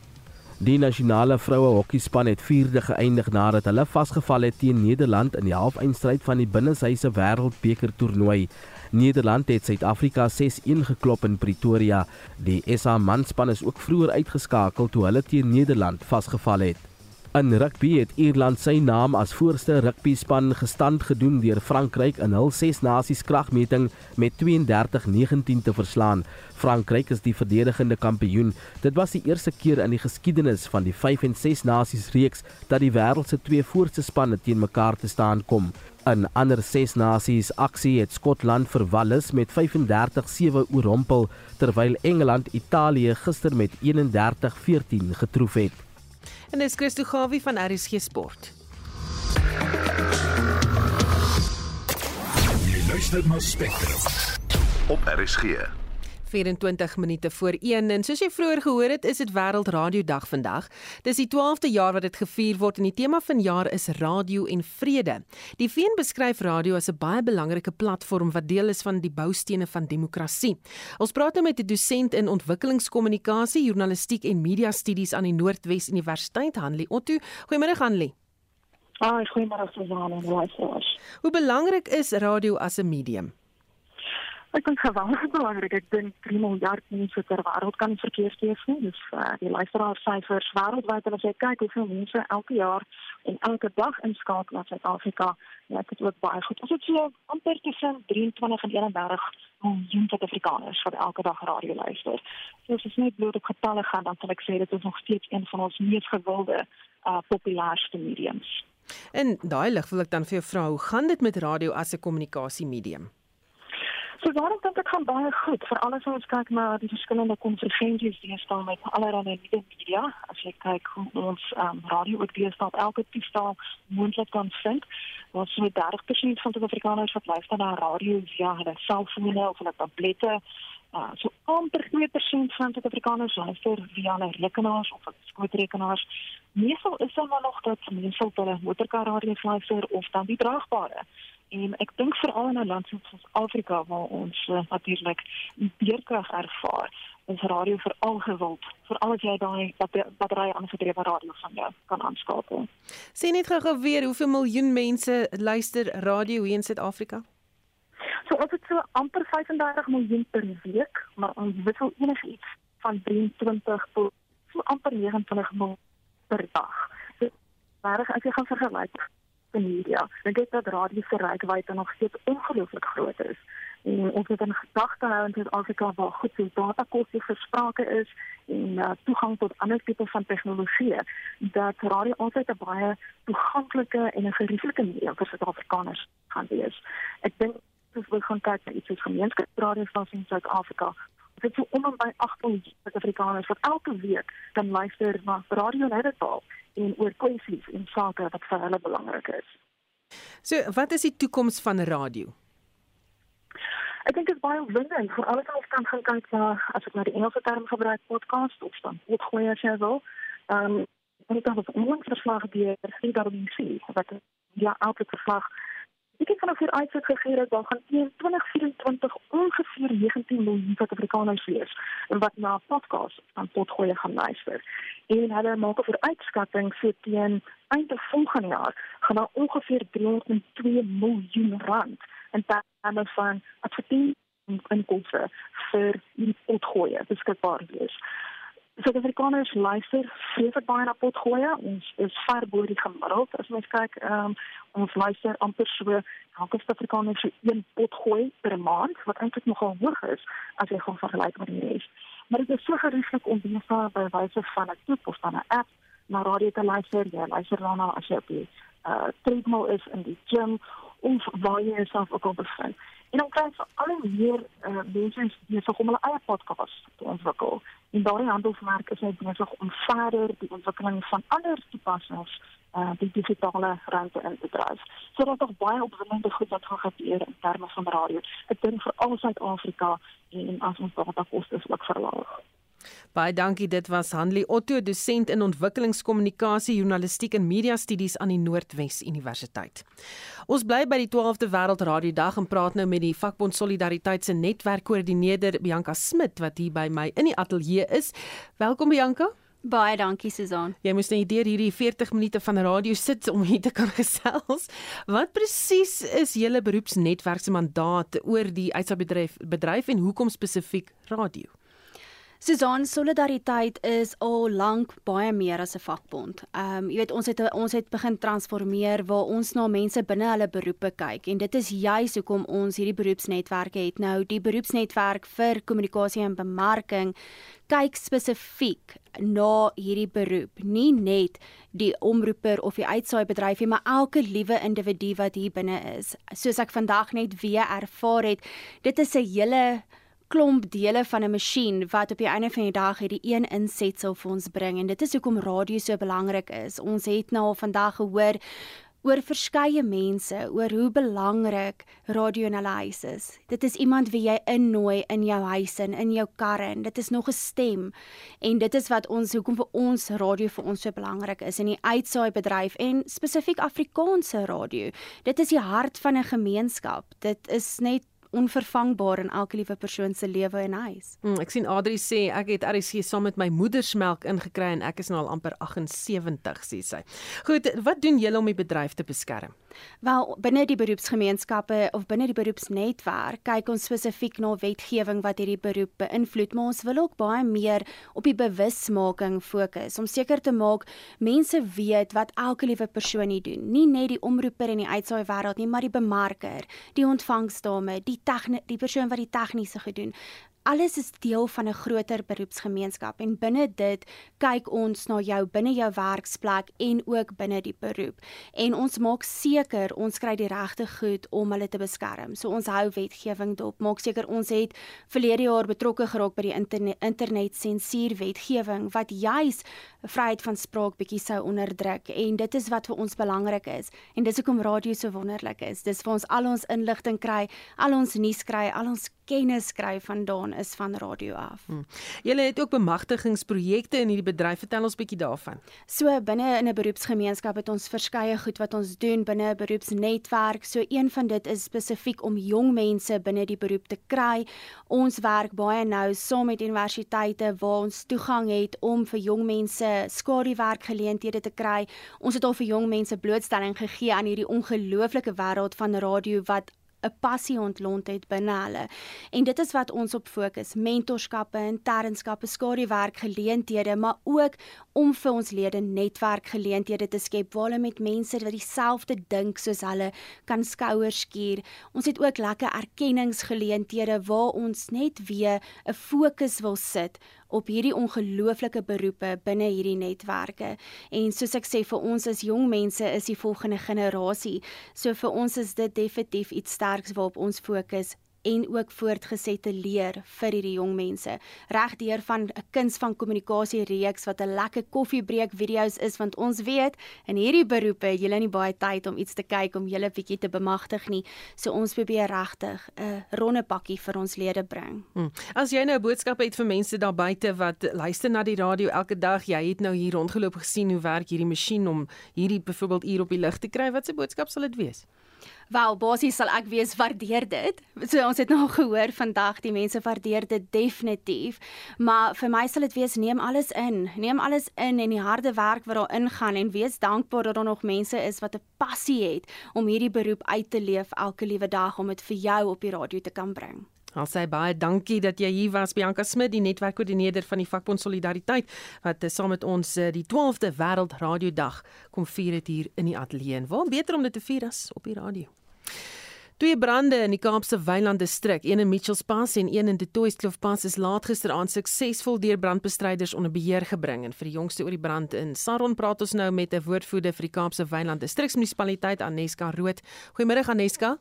S4: Die nasionale vroue hokkiespan het vierde geëindig nadat hulle vasgeval het teen Nederland in die halfeindstryd van die binneshuise wêreldbeker toernooi. Nederland het Suid-Afrika 6-1 geklop in Pretoria. Die SA manspan is ook vroeër uitgeskakel toe hulle teen Nederland vasgeval het. In rugby het Ierland sy naam as voorste rugbyspan gestand gedoen deur Frankryk in hul 6 nasies kragmeting met 32-19 te verslaan. Frankryk is die verdedigende kampioen. Dit was die eerste keer in die geskiedenis van die 5 en 6 nasies reeks dat die wêreld se twee voorste spanne teen mekaar te staan kom. In ander 6 nasies aksie het Skotland vir Wallis met 35-7 oorrompel terwyl Engeland Italië gister met 31-14 getroof het.
S2: En dis Christo Gawie van RSG Sport.
S1: Jy luister na Spectrum op RSG.
S2: 24 minute voor 1 en soos jy vroeër gehoor het, is dit Wêreld Radio Dag vandag. Dis die 12de jaar wat dit gevier word en die tema van jaar is radio en vrede. Die VN beskryf radio as 'n baie belangrike platform wat deel is van die boustene van demokrasie. Ons praat nou met 'n dosent in ontwikkelingskommunikasie, journalistiek en media studies aan die Noordwes Universiteit, Hanlie Otto. Goeiemôre Hanlie.
S16: Ah, goeiemôre Susan en luisteraars.
S2: Hoe belangrik is radio as 'n medium?
S16: Ek dink geweldig belangrik. Ek dink 3 miljard mense ter wêreld kan verkeer steeds nie. Dis uh, die luisteraarssyfers wêreldwyd as jy kyk hoeveel mense elke jaar en elke dag inskakel na Suid-Afrika. Ja, dit is ook baie goed. Ons het so amper tussen 23 en 31 miljoen Suid-Afrikaners wat elke dag radio luister. So as jy net bloot op getalle gaan, dan sal ek sê dit is nog steeds een van ons mees gewilde uh populairste mediums.
S2: En daai lig wil ek dan vir jou vra, hoe gaan dit met radio as 'n kommunikasiemedium?
S16: So daarom dink ek gaan baie goed vir alles wat ons kyk na die verskillende konferensies wat staan met allerlei media. As jy kyk hoe ons um, radio ook weer staan elke toestel moontlik kan vind. Wat so 30% van die Afrikaners wat luister na radio via hulle selfone of hulle tablette. Uh, so amper 2% van die Afrikaners luister via hulle rekenaars of skootrekenaars. Meestal is maar nog dat mense op hulle motorkar radio luister of dan die draagbare. En ek dink veral in 'n land soos Afrika waar ons uh, natuurlik beerkrag ervaar, is radio veral gewild, veral as jy daai batterye aangedrewe radio van jou kan aanskakel.
S2: Sien net gou-gou weer hoeveel miljoen mense luister radio hier in Suid-Afrika?
S16: So ons het so amper 35 miljoen per week, maar ons wissel enigiets van 23 tot so amper 29 miljoen per dag. So, maar as jy gaan vergelyk media. Dink ek dat radio se reikwydte nog steeds ongelooflik groot is. En ons moet in gedagte hou in Suid-Afrika waar goed veel datakosse versprake is en uh, toegang tot ander tipe van tegnologie dat radio altyd 'n baie toeganklike en 'n gerieflike medium vir Suid-Afrikaners gaan wees. Ek dink as ons gaan kyk na iets soos gemeenskapsradiostasies in Suid-Afrika, dit is so om en by 800 Suid-Afrikaners wat elke week kan luister na radio hierdetaal en oor kwessies en sake wat vir hulle belangrik is.
S2: So, wat is die toekoms van radio?
S16: Ek dink dit is baie opwindend vir alles wat ons kan gaan kyk na as ek nou die Engelse term gebruik podcast of dan potgooi as jy wil. Ehm um, en ek het 'n onlangs verslag deur CWC wat ja, elke verslag Ek het vanoggend uitsit gegee dat daar gaan teen 2024 ongeveer 19 miljoen Suid-Afrikaners wees wat na podcasts van potgoeie gaan luister. En hulle maak 'n vooruitskatting vir teen einde volgende jaar gaan daar ongeveer 302 miljoen rand in terme van advertensies en inkomste vir die potgoeie beskikbaar wees. Suid-Afrikaners luister vreeslik baie na potgoeie. Ons is ver bo die gemiddeld. As mens kyk, ehm um, ons luister amper so elke Suid-Afrikaner so een potgooi per maand, wat eintlik nogal hoog is as jy gaan vergelyk met die res. Maar dit is so gerieflik om besig by wyse van 'n toep of van 'n app na radio te luister. Jy luister daarna as jy op die uh treadmill is in die gym of waar jy jouself ook al bevind. En dan kry jy al hoe meer uh, mense besig om hulle eie podcast te ontwikkel. En daardie handelsmerk is net besig om verder die ontwikkeling van ander toepassings uh die digitale ruimte in te dryf. So dat tog baie opwindende goed wat gaan gebeur in terme van radio. Ek dink vir al Suid-Afrika en as ons datakoste ook verlaag.
S2: Baie dankie. Dit was Hanlie Otto, dosent in ontwikkelingskommunikasie, journalistiek en media studies aan die Noordwes Universiteit. Ons bly by die 12de Wêreldradio Dag en praat nou met die vakbond Solidariteit se netwerkkoördineerder Bianca Smit wat hier by my in die ateljee is. Welkom Bianca.
S17: Baie dankie Susan.
S2: Jy moes net deur hierdie 40 minute van radio sit om hier te kan gesels. Wat presies is julle beroepsnetwerk se mandaat oor die uitsaaiebedryf bedryf en hoekom spesifiek radio?
S17: Susan solidariteit is al lank baie meer as 'n vakbond. Ehm um, jy weet ons het ons het begin transformeer waar ons na mense binne hulle beroepe kyk en dit is juis hoekom ons hierdie beroepsnetwerke het. Nou die beroepsnetwerk vir kommunikasie en bemarking kyk spesifiek na hierdie beroep, nie net die omroeper of die uitsaai bedryf nie, maar elke liewe individu wat hier binne is. Soos ek vandag net weer ervaar het, dit is 'n hele klomp dele van 'n masjien wat op die einde van die dag hierdie een insetsel vir ons bring en dit is hoekom radio so belangrik is. Ons het nou vandag gehoor oor verskeie mense oor hoe belangrik radio in hulle huis is. Dit is iemand wie jy innooi in jou huis en in jou karre en dit is nog 'n stem. En dit is wat ons hoekom vir ons radio vir ons so belangrik is in die uitsaai bedryf en spesifiek Afrikaanse radio. Dit is die hart van 'n gemeenskap. Dit is net onvervangbaar in elke liewe persoon se lewe en huis.
S2: Hmm, ek sien Adri sê ek het RC saam met my moedersmelk ingekry en ek is nou al amper 78 sê sy. Goed, wat doen julle om die bedryf te beskerm?
S17: Wel, binne die beroepsgemeenskappe of binne die beroepsnetwerk kyk ons spesifiek na wetgewing wat hierdie beroep beïnvloed, maar ons wil ook baie meer op die bewusmaking fokus om seker te maak mense weet wat elke liewe persoon hier doen. Nie net die omroeper in die uitsaai wêreld nie, maar die bemarker, die ontvangsdame, die tegn die persoon wat die tegniese gedoen. Alles is deel van 'n groter beroepsgemeenskap en binne dit kyk ons na jou binne jou werksplek en ook binne die beroep. En ons maak seker ons kry die regte goed om hulle te beskerm. So ons hou wetgewing dop. Maak seker ons het verlede jaar betrokke geraak by die internet, internet sensuur wetgewing wat juis vryheid van spraak bietjie sou onderdruk en dit is wat vir ons belangrik is. En dis hoekom radio so wonderlik is. Dis vir ons al ons inligting kry, al ons nuus kry, al ons kennis skryf vandaan is van radio af. Hmm.
S2: Julle het ook bemagtigingsprojekte in hierdie bedryf. Vertel ons bietjie daarvan.
S17: So binne in 'n beroepsgemeenskap het ons verskeie goed wat ons doen binne 'n beroepsnetwerk. So een van dit is spesifiek om jong mense binne die beroep te kry. Ons werk baie nou saam met universiteite waar ons toegang het om vir jong mense skaduwerkgeleenthede te kry. Ons het al vir jong mense blootstelling gegee aan hierdie ongelooflike wêreld van radio wat 'n passie ontlont het binne hulle. En dit is wat ons op fokus: mentorskappe, internskappe, skaduwerk geleenthede, maar ook om vir ons lede netwerkgeleenthede te skep waar hulle met mense wat dieselfde dink soos hulle kan skouers skuur. Ons het ook lekker erkenningsgeleenthede waar ons net weer 'n fokus wil sit op hierdie ongelooflike beroepe binne hierdie netwerke. En soos ek sê vir ons as jong mense is die volgende generasie. So vir ons is dit definitief iets sterks waarop ons fokus en ook voortgesette leer vir hierdie jong mense. Regdeur van 'n kuns van kommunikasie reeks wat 'n lekker koffiebreek video's is want ons weet in hierdie beroepe jy het nie baie tyd om iets te kyk om julle bietjie te bemagtig nie. So ons probeer regtig 'n ronde pakkie vir ons lede bring.
S2: Hmm. As jy nou 'n boodskap het vir mense daar buite wat luister na die radio elke dag, jy het nou hier rondgeloop gesien hoe werk hierdie masjien om hierdie byvoorbeeld hier op die lig te kry, wat se boodskap sal dit wees?
S17: Wel, basies sal ek wees waardeer dit. So ons het nou gehoor vandag die mense waardeer dit definitief, maar vir my sal dit wees neem alles in. Neem alles in en die harde werk wat daar ingaan en wees dankbaar dat daar nog mense is wat 'n passie het om hierdie beroep uit te leef elke liewe dag om dit vir jou op die radio te kan bring.
S2: Al sê baie dankie dat jy hier was Bianca Smit, die netwerkkoördineerder van die vakbond Solidariteit wat uh, saam met ons uh, die 12de Wêreld Radio Dag kom vier het hier in die ateljee. Waar beter om dit te vier as op die radio. Twee brande in die Kaapse Wynland distrik, een in Mitchells Pass en een in De Toys Kloof Pass is laat gisteraand suksesvol deur brandbestryders onder beheer gebring. En vir die jongste oor die brand in Saron praat ons nou met 'n woordvoerder vir die Kaapse Wynland distriksmunisipaliteit Aneska Rood. Goeiemôre Aneska.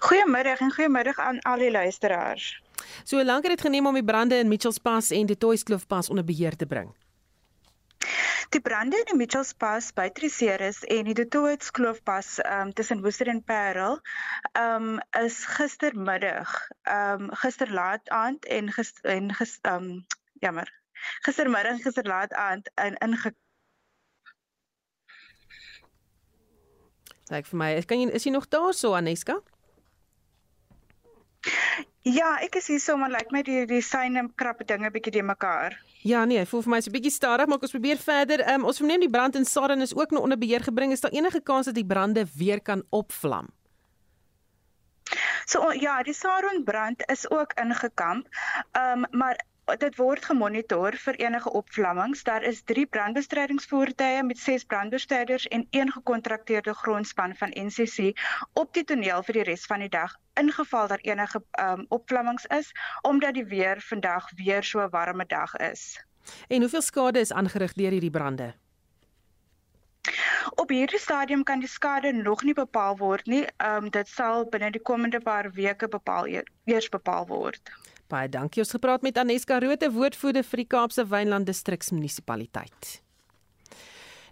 S18: Goeiemôre en goeiemôre aan al die luisteraars.
S2: So lank het dit geneem om die brande in Mitchells Pass en De Toys Kloof Pass onder beheer te bring?
S18: Die brande in die Mitchells Pass by Triceres en die Detoets Kloofpas um, tussen Woester en Parel um, is gistermiddag, um, gister laat aand en gister en gister um, jammer. Gistermiddag gister laat aand in inge
S2: Sê vir my, kan jy is jy nog daar so Aneska?
S18: Ja, ek is hier sommer lyk like my die die syne krappe dinge bietjie de mekaar.
S2: Ja nee, voel vir my so 'n bietjie stadig, maar ons probeer verder. Um, ons verneem die brand in Saran is ook nog onder beheer gebring. Is daar enige kans dat die brande weer kan opvlam?
S18: So ja, die Saron brand is ook ingekamp. Ehm um, maar dit word gemonitor vir enige opvlammings. Daar is 3 brandbestrydingsvoertuie met 6 brandbestryders en een gekontrakteerde grondspan van NCC op die toneel vir die res van die dag ingeval daar enige um, opvlammings is omdat die weer vandag weer so 'n warme dag is.
S2: En hoeveel skade is aangerig deur hierdie brande?
S18: Op hierdie stadium kan die skade nog nie bepaal word nie. Ehm um, dit sal binne die komende paar weke bepaal eers bepaal word.
S2: Baie dankie. Ons gepraat met Aneska Rote, woordvoerder vir die Kaapse Wynland Distriksmunisipaliteit.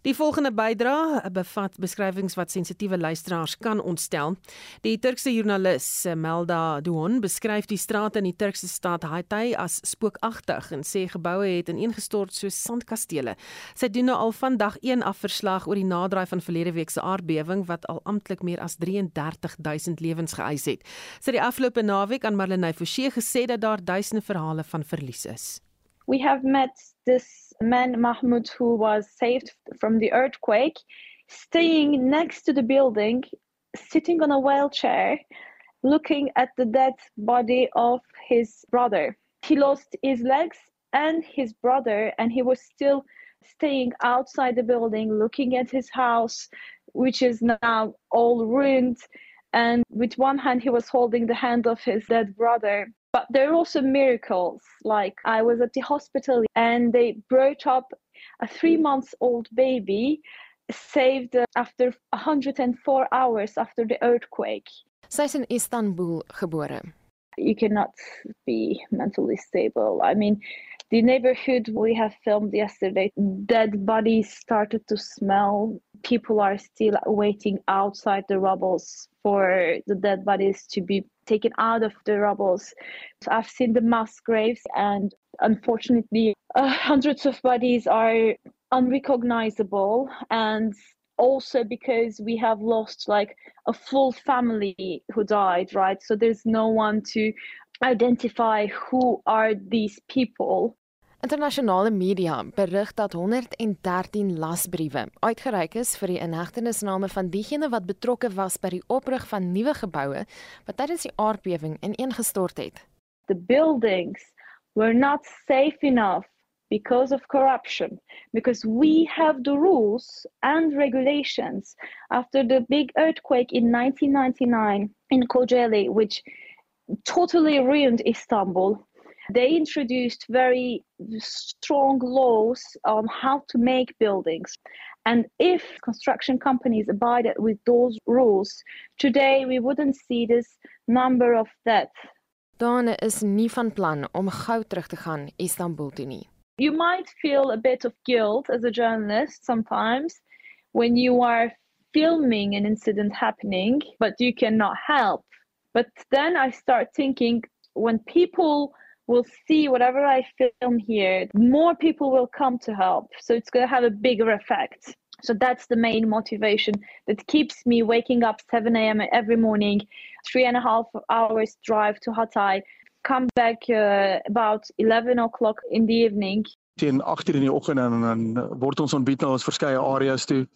S2: Die volgende bydra bevat beskrywings wat sensitiewe luisteraars kan ontstel. Die Turkse joernalis eh, Melda Duon beskryf die strate in die Turkse stad Hatay as spookagtig en sê geboue het ineengestort soos sandkastele. Sy doen nou al vandag 1 afverslag oor die naderdraai van verlede week se aardbewing wat al amptelik meer as 33000 lewens geëis het. Sy die afgelope naweek aan Marlenae Forsie gesê dat daar duisende verhale van verlies is.
S19: We have met this man Mahmoud who was saved from the earthquake, staying next to the building, sitting on a wheelchair, looking at the dead body of his brother. He lost his legs and his brother, and he was still staying outside the building, looking at his house, which is now all ruined. And with one hand, he was holding the hand of his dead brother. But there are also miracles. Like I was at the hospital and they brought up a three months old baby saved after 104 hours after the earthquake.
S20: Is in Istanbul gebore.
S19: You cannot be mentally stable. I mean, the neighborhood we have filmed yesterday, dead bodies started to smell. People are still waiting outside the rubbles for the dead bodies to be taken out of the rubbles. So I've seen the mass graves, and unfortunately, uh, hundreds of bodies are unrecognizable. And also because we have lost like a full family who died, right? So there's no one to identify who are these people.
S20: Internasionale media berig dat 113 lasbriewe uitgereik is vir die inhegtenisname van diegene wat betrokke was by die oprig van nuwe geboue wat tydens die aardbewing ineengestort het.
S19: The buildings were not safe enough because of corruption because we have the rules and regulations after the big earthquake in 1999 in Kocaeli which totally ruined Istanbul they introduced very strong laws on how to make buildings. And if construction companies abided with those rules, today we wouldn't see this number of deaths.
S20: Dane is nie van plan om gou terug te gaan Istanbul toe nie.
S19: You might feel a bit of guilt as a journalist sometimes when you are filming an incident happening, but you cannot help. But then I start thinking when people will see whatever I film here, more people will come to help. So it's going to have a bigger effect. So that's the main motivation that keeps me waking up 7 a.m. every morning, three and a half hours drive to Hatay, come back uh, about 11 o'clock in the evening.
S21: Teen 8 in die oggend en dan word ons ontbied na ons verskeie areas toe.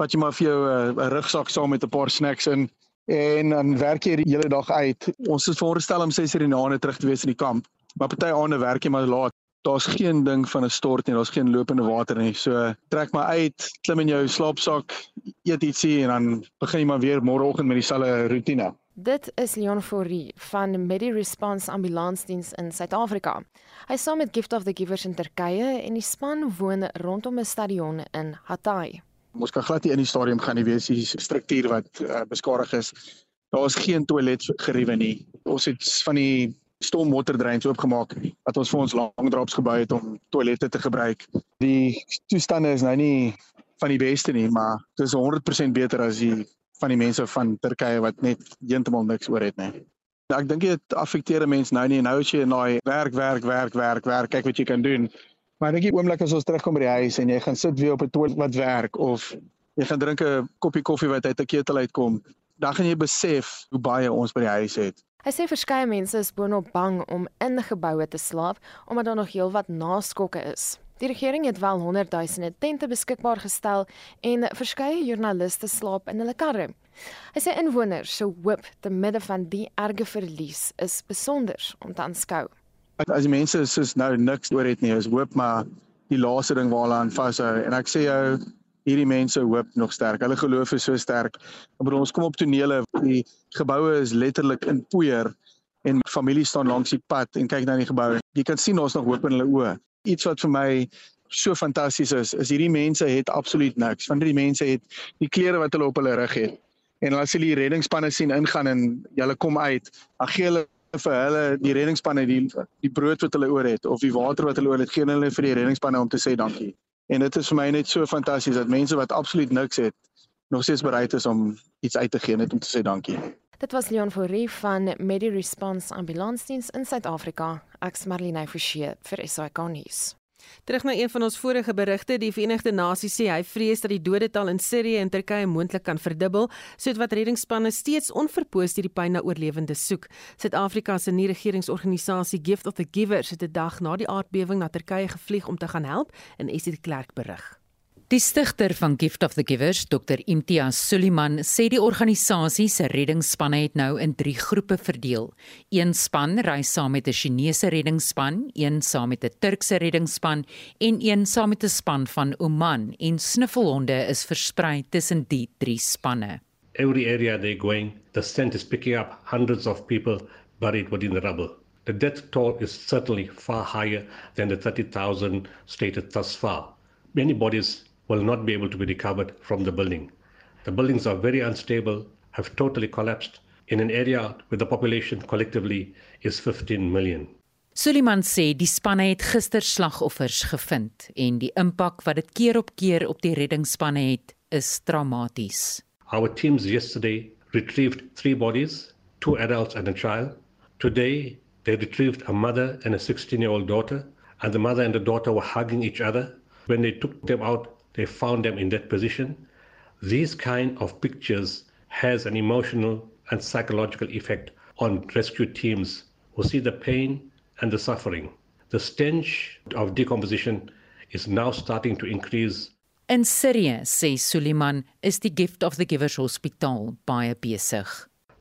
S21: Wat jy maar vir jou uh, 'n uh, rugsak saam met 'n paar snacks in en dan werk jy die hele dag uit. Ons is veronderstel om 6:00 in die aand terug te wees in die kamp. Maar party aande werk jy maar laat. Daar's geen ding van 'n stort nie, daar's geen lopende water nie. So trek maar uit, klim in jou slaapsak, eet ietsie en dan begin jy maar weer môreoggend met dieselfde roetine.
S20: Dit is Leon Fourie van Medi Response Ambulansdiens in Suid-Afrika. Hy is saam met Gift of the Givers in Turkye en die span woon rondom 'n stadion in Hatay.
S21: Ons kan glad nie in die stadion gaan nie, wees die struktuur wat uh, beskadig is. Daar is geen toiletgeriewe nie. Ons het van die stormwaterdreins oopgemaak wat ons vir ons langdraps gebou het om toilette te gebruik. Die toestande is nou nie van die beste nie, maar dit is 100% beter as die van die mense van Turkye wat net heeltemal niks oor het nie. Ek dink dit affekteer mense nou nie. Nou as jy in daai werk, werk, werk, werk, werk, kyk wat jy kan doen. Maar ek dink die oomblik as ons terugkom by die huis en jy gaan sit weer op 'n toilet wat werk of jy gaan drink 'n koppie koffie wat uit 'n ketel uitkom, dan gaan jy besef hoe baie ons by die huis het.
S20: Hy sê verskeie mense is boonop bang om in geboue te slaap omdat daar nog heelwat naskokke is. Die regering het wel honderdduisende tente beskikbaar gestel en verskeie joernaliste slaap in hulle karre. Hy sê inwoners se hoop te midde van die erge verlies is besonder om te aanskou.
S21: As die mense soos nou niks oor het nie, is hoop maar die laaste ding waar hulle vashou en ek sê jou hierdie mense hoop nog sterk. Hulle geloof is so sterk. Ek bedoel ons kom op tonele, die geboue is letterlik in poeier en families staan langs die pad en kyk na die geboue. Jy kan sien ons nog hoop in hulle oë iets wat vir my so fantasties is, is hierdie mense het absoluut niks. Van die mense het die klere wat hulle op hulle rug het. En as hulle die reddingspanne sien ingaan en hulle kom uit, dan gee hulle vir hulle die reddingspanne die die brood wat hulle oor het of die water wat hulle oor het, gee hulle vir die reddingspanne om te sê dankie. En dit is vir my net so fantasties dat mense wat absoluut niks het, nog steeds bereid is om iets uit te gee net om te sê dankie.
S20: Dit was Leon Fourie van Medi Response Ambulansdiens in Suid-Afrika. Ek's Marlene Forsie vir SAK nuus.
S2: Terug na een van ons vorige berigte, die Verenigde Nasies sê hy vrees dat die dodetal in Sirië en Turkye moontlik kan verdubbel, soos wat reddingsspanne steeds onverpoos hierdie pyn na oorlewendes soek. Suid-Afrika se nie-regeringsorganisasie Gift of the Givers het 'n dag na die aardbewing na Turkye gevlieg om te gaan help, en Esie de Klerk berig.
S3: Die stigter van Gift of the Givers, Dr Imtiaz Suliman, sê die organisasie se reddingsspanne het nou in 3 groepe verdeel. Een span reis saam met 'n Chinese reddingsspan, een saam met 'n Turkse reddingsspan en een saam met 'n span van Oman en snuffelhonde is versprei tussen die 3 spanne.
S22: Every area they're going, the scent is picking up hundreds of people buried within the rubble. The death toll is certainly far higher than the 30,000 stated thus far. Many bodies will not be able to be recovered from the building. The buildings are very unstable, have totally collapsed in an area where the population collectively is 15 million.
S3: Suliman sê die spanne het gister slagoffers gevind en die impak wat dit keer op keer op die reddingsspanne het, is traumaties.
S22: Our teams yesterday retrieved 3 bodies, 2 adults and a child. Today they retrieved a mother and a 16-year-old daughter and the mother and the daughter were hugging each other. When they took them out they found them in that position. These kind of pictures has an emotional and psychological effect on rescue teams who see the pain and the suffering. The stench of decomposition is now starting to increase.
S3: In Syrië, sê Suliman, is die Gift of the Givers Hospitaal baie besig.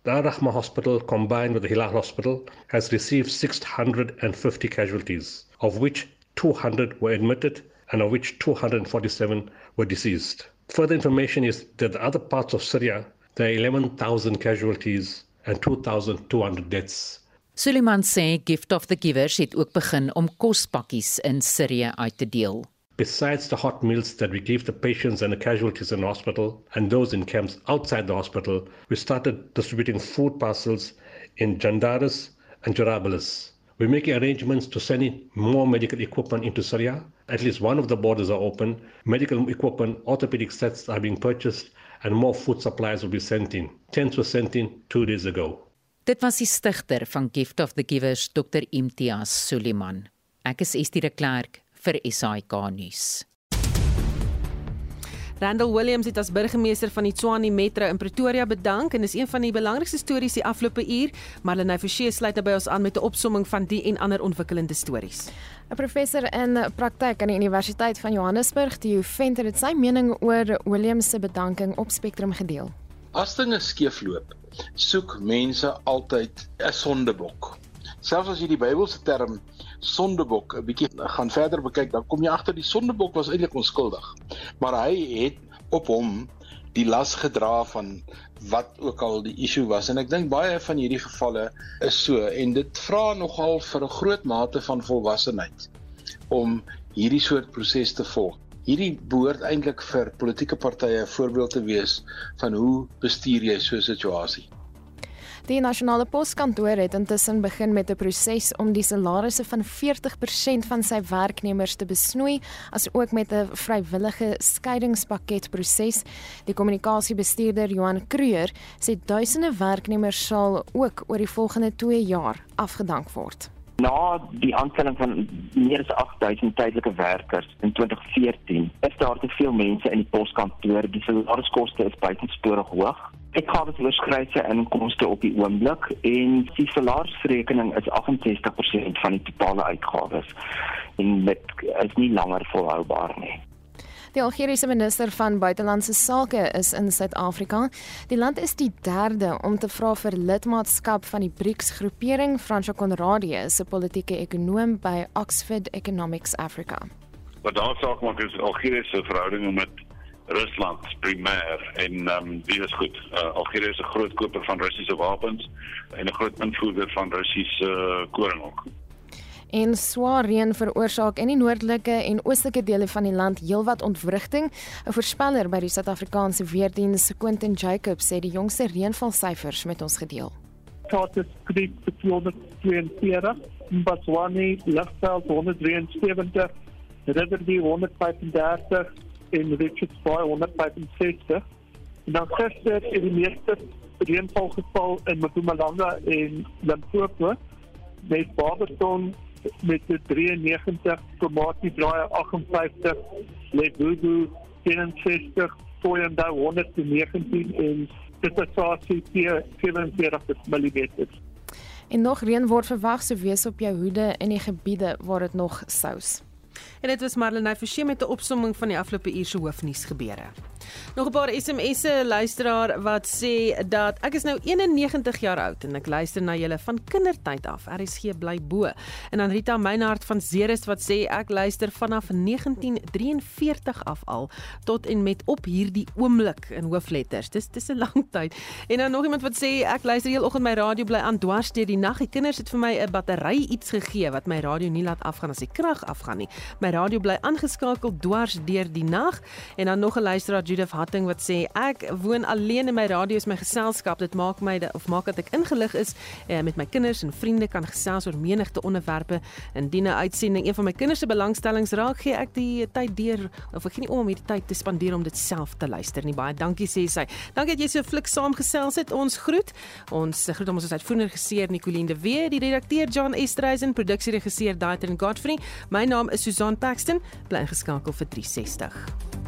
S22: The Al-Rahma Hospital combined with the Hilal Hospital has received 650 casualties, of which 200 were admitted and of which 247 were deceased. Further information is that the other parts of Syria, there are 11,000 casualties and 2,200 deaths.
S3: Suleiman sê Gift of the Givers het ook begin om kospakkies in Sirië uit te deel.
S22: Besides the hot meals that we give the patients and the casualties in the hospital and those in camps outside the hospital, we started distributing food parcels in Jandaris and Jarablus. We're making arrangements to send in more medical equipment into Syria. At least one of the borders are open. Medical equipment, orthopedic sets are being purchased, and more food supplies will be sent in. Tents were sent in two days ago.
S3: Dit was die stigter van Gift of the Givers, Dr. Imtiaz Suliman. Ek is Estie de Klerk vir SAK nuus.
S2: Randall Williams het as burgemeester van die Tshwane Metro in Pretoria bedank en is een van die belangrikste stories die afgelope uur. Marlene Forsie sluit nou by ons aan met 'n opsomming van die en ander ontwikkelende stories.
S20: 'n Professor in praktyk aan die Universiteit van Johannesburg, Theo Venter, het sy mening oor Williams se bedanking op Spectrum gedeel.
S23: As dinge skeefloop, soek mense altyd 'n sondebok. Selfs as jy die Bybelse term sondebok 'n bietjie gaan verder bekyk, dan kom jy agter die sondebok was eintlik onskuldig. Maar hy het op hom die las gedra van wat ook al die issue was en ek dink baie van hierdie gevalle is so en dit vra nogal vir 'n groot mate van volwassenheid om hierdie soort proses te volg. Hierdie behoort eintlik vir politieke partye 'n voorbeeld te wees van hoe bestuur jy so 'n situasie.
S20: Die nasionale poskantoor het intussen begin met 'n proses om die salarisse van 40% van sy werknemers te besnoei, asook met 'n vrywillige skeidingspakket proses. Die kommunikasiebestuurder Johan Kreur sê duisende werknemers sal ook oor die volgende 2 jaar afgedank word.
S24: Na die aanstelling van meer as 8000 tydelike werkers in 2014, is daar te veel mense in die poskantoor. Die salariskoste is buitensporig hoog Ek gaan dit oorskryf sy inkomste op die oomblik en die salarisrekening is 68% van die totale uitgawes en dit is nie langer volhoubaar nie.
S20: Die Algeriese minister van buitelandse sake is in Suid-Afrika. Die land is die derde om te vra vir lidmaatskap van die BRICS-groepering. Fransjo Conradie is 'n politieke ekonoom by Oxford Economics Africa.
S11: Wat daar saak maak is Algeriese verhoudinge met Rusland primêr en ehm um, dit is goed. Uh, Algerië is 'n groot koper van Russiese wapens en 'n groot invoerder van Russiese uh, koring ook.
S20: En swaar reën veroorsaak in die noordelike en oostelike dele van die land heelwat ontwrigting. 'n Voorspeller by die Suid-Afrikaanse Weerdienste, Quentin Jacobs, sê die jongste reënvalsyfers met ons gedeel.
S10: Tot is Creek 442, Mbatswani, Lafveld 173, Riverview 135, en Richards Bay 165. En dan gister het die meeste reënval geval in Mpumalanga en Limpopo met Barberton met 93 tomate draai 58 Lebubu 61 Toyanda 119 en Tsatsasi 47 mm.
S20: En nog reën word verwag, so wees op jou hoede in die gebiede waar dit nog sous.
S2: En dit was Marlenae Forsie met 'n opsomming van die afgelope uur se hoofnuus gebeure. Nog 'n paar SMS'e luisteraar wat sê dat ek is nou 91 jaar oud en ek luister na julle van kindertyd af. RSG bly bo. En dan Rita Meinhard van Ceres wat sê ek luister vanaf 1943 af al tot en met op hierdie oomblik in hoofletters. Dis dis 'n lang tyd. En dan nog iemand wat sê ek luister heel oggend my radio bly aan dwars deur die nag. Die kinders het vir my 'n battery iets gegee wat my radio nie laat afgaan as die krag afgaan nie. My radio bly aangeskakel dwars deur die nag. En dan nog 'n luisteraar Judith Hatting wat sê ek woon alleen en my radio is my geselskap. Dit maak my of maak dat ek ingelig is eh, met my kinders en vriende kan gesels oor menigte onderwerpe. Indien 'n uitsending een van my kinders se belangstellings raak, gee ek die tyd deur of ek gee nie om om hierdie tyd te spandeer om dit self te luister nie. Baie dankie sê sy. Dankie dat jy so flik saamgesels het. Ons groet. Ons groet ons uitvoerende regisseur Nicoline de Wee, die redakteur John Estreisen, produksieregisseur Daitrin Godfrey. My naam is Susan Paxton. Bly geskakel vir 360.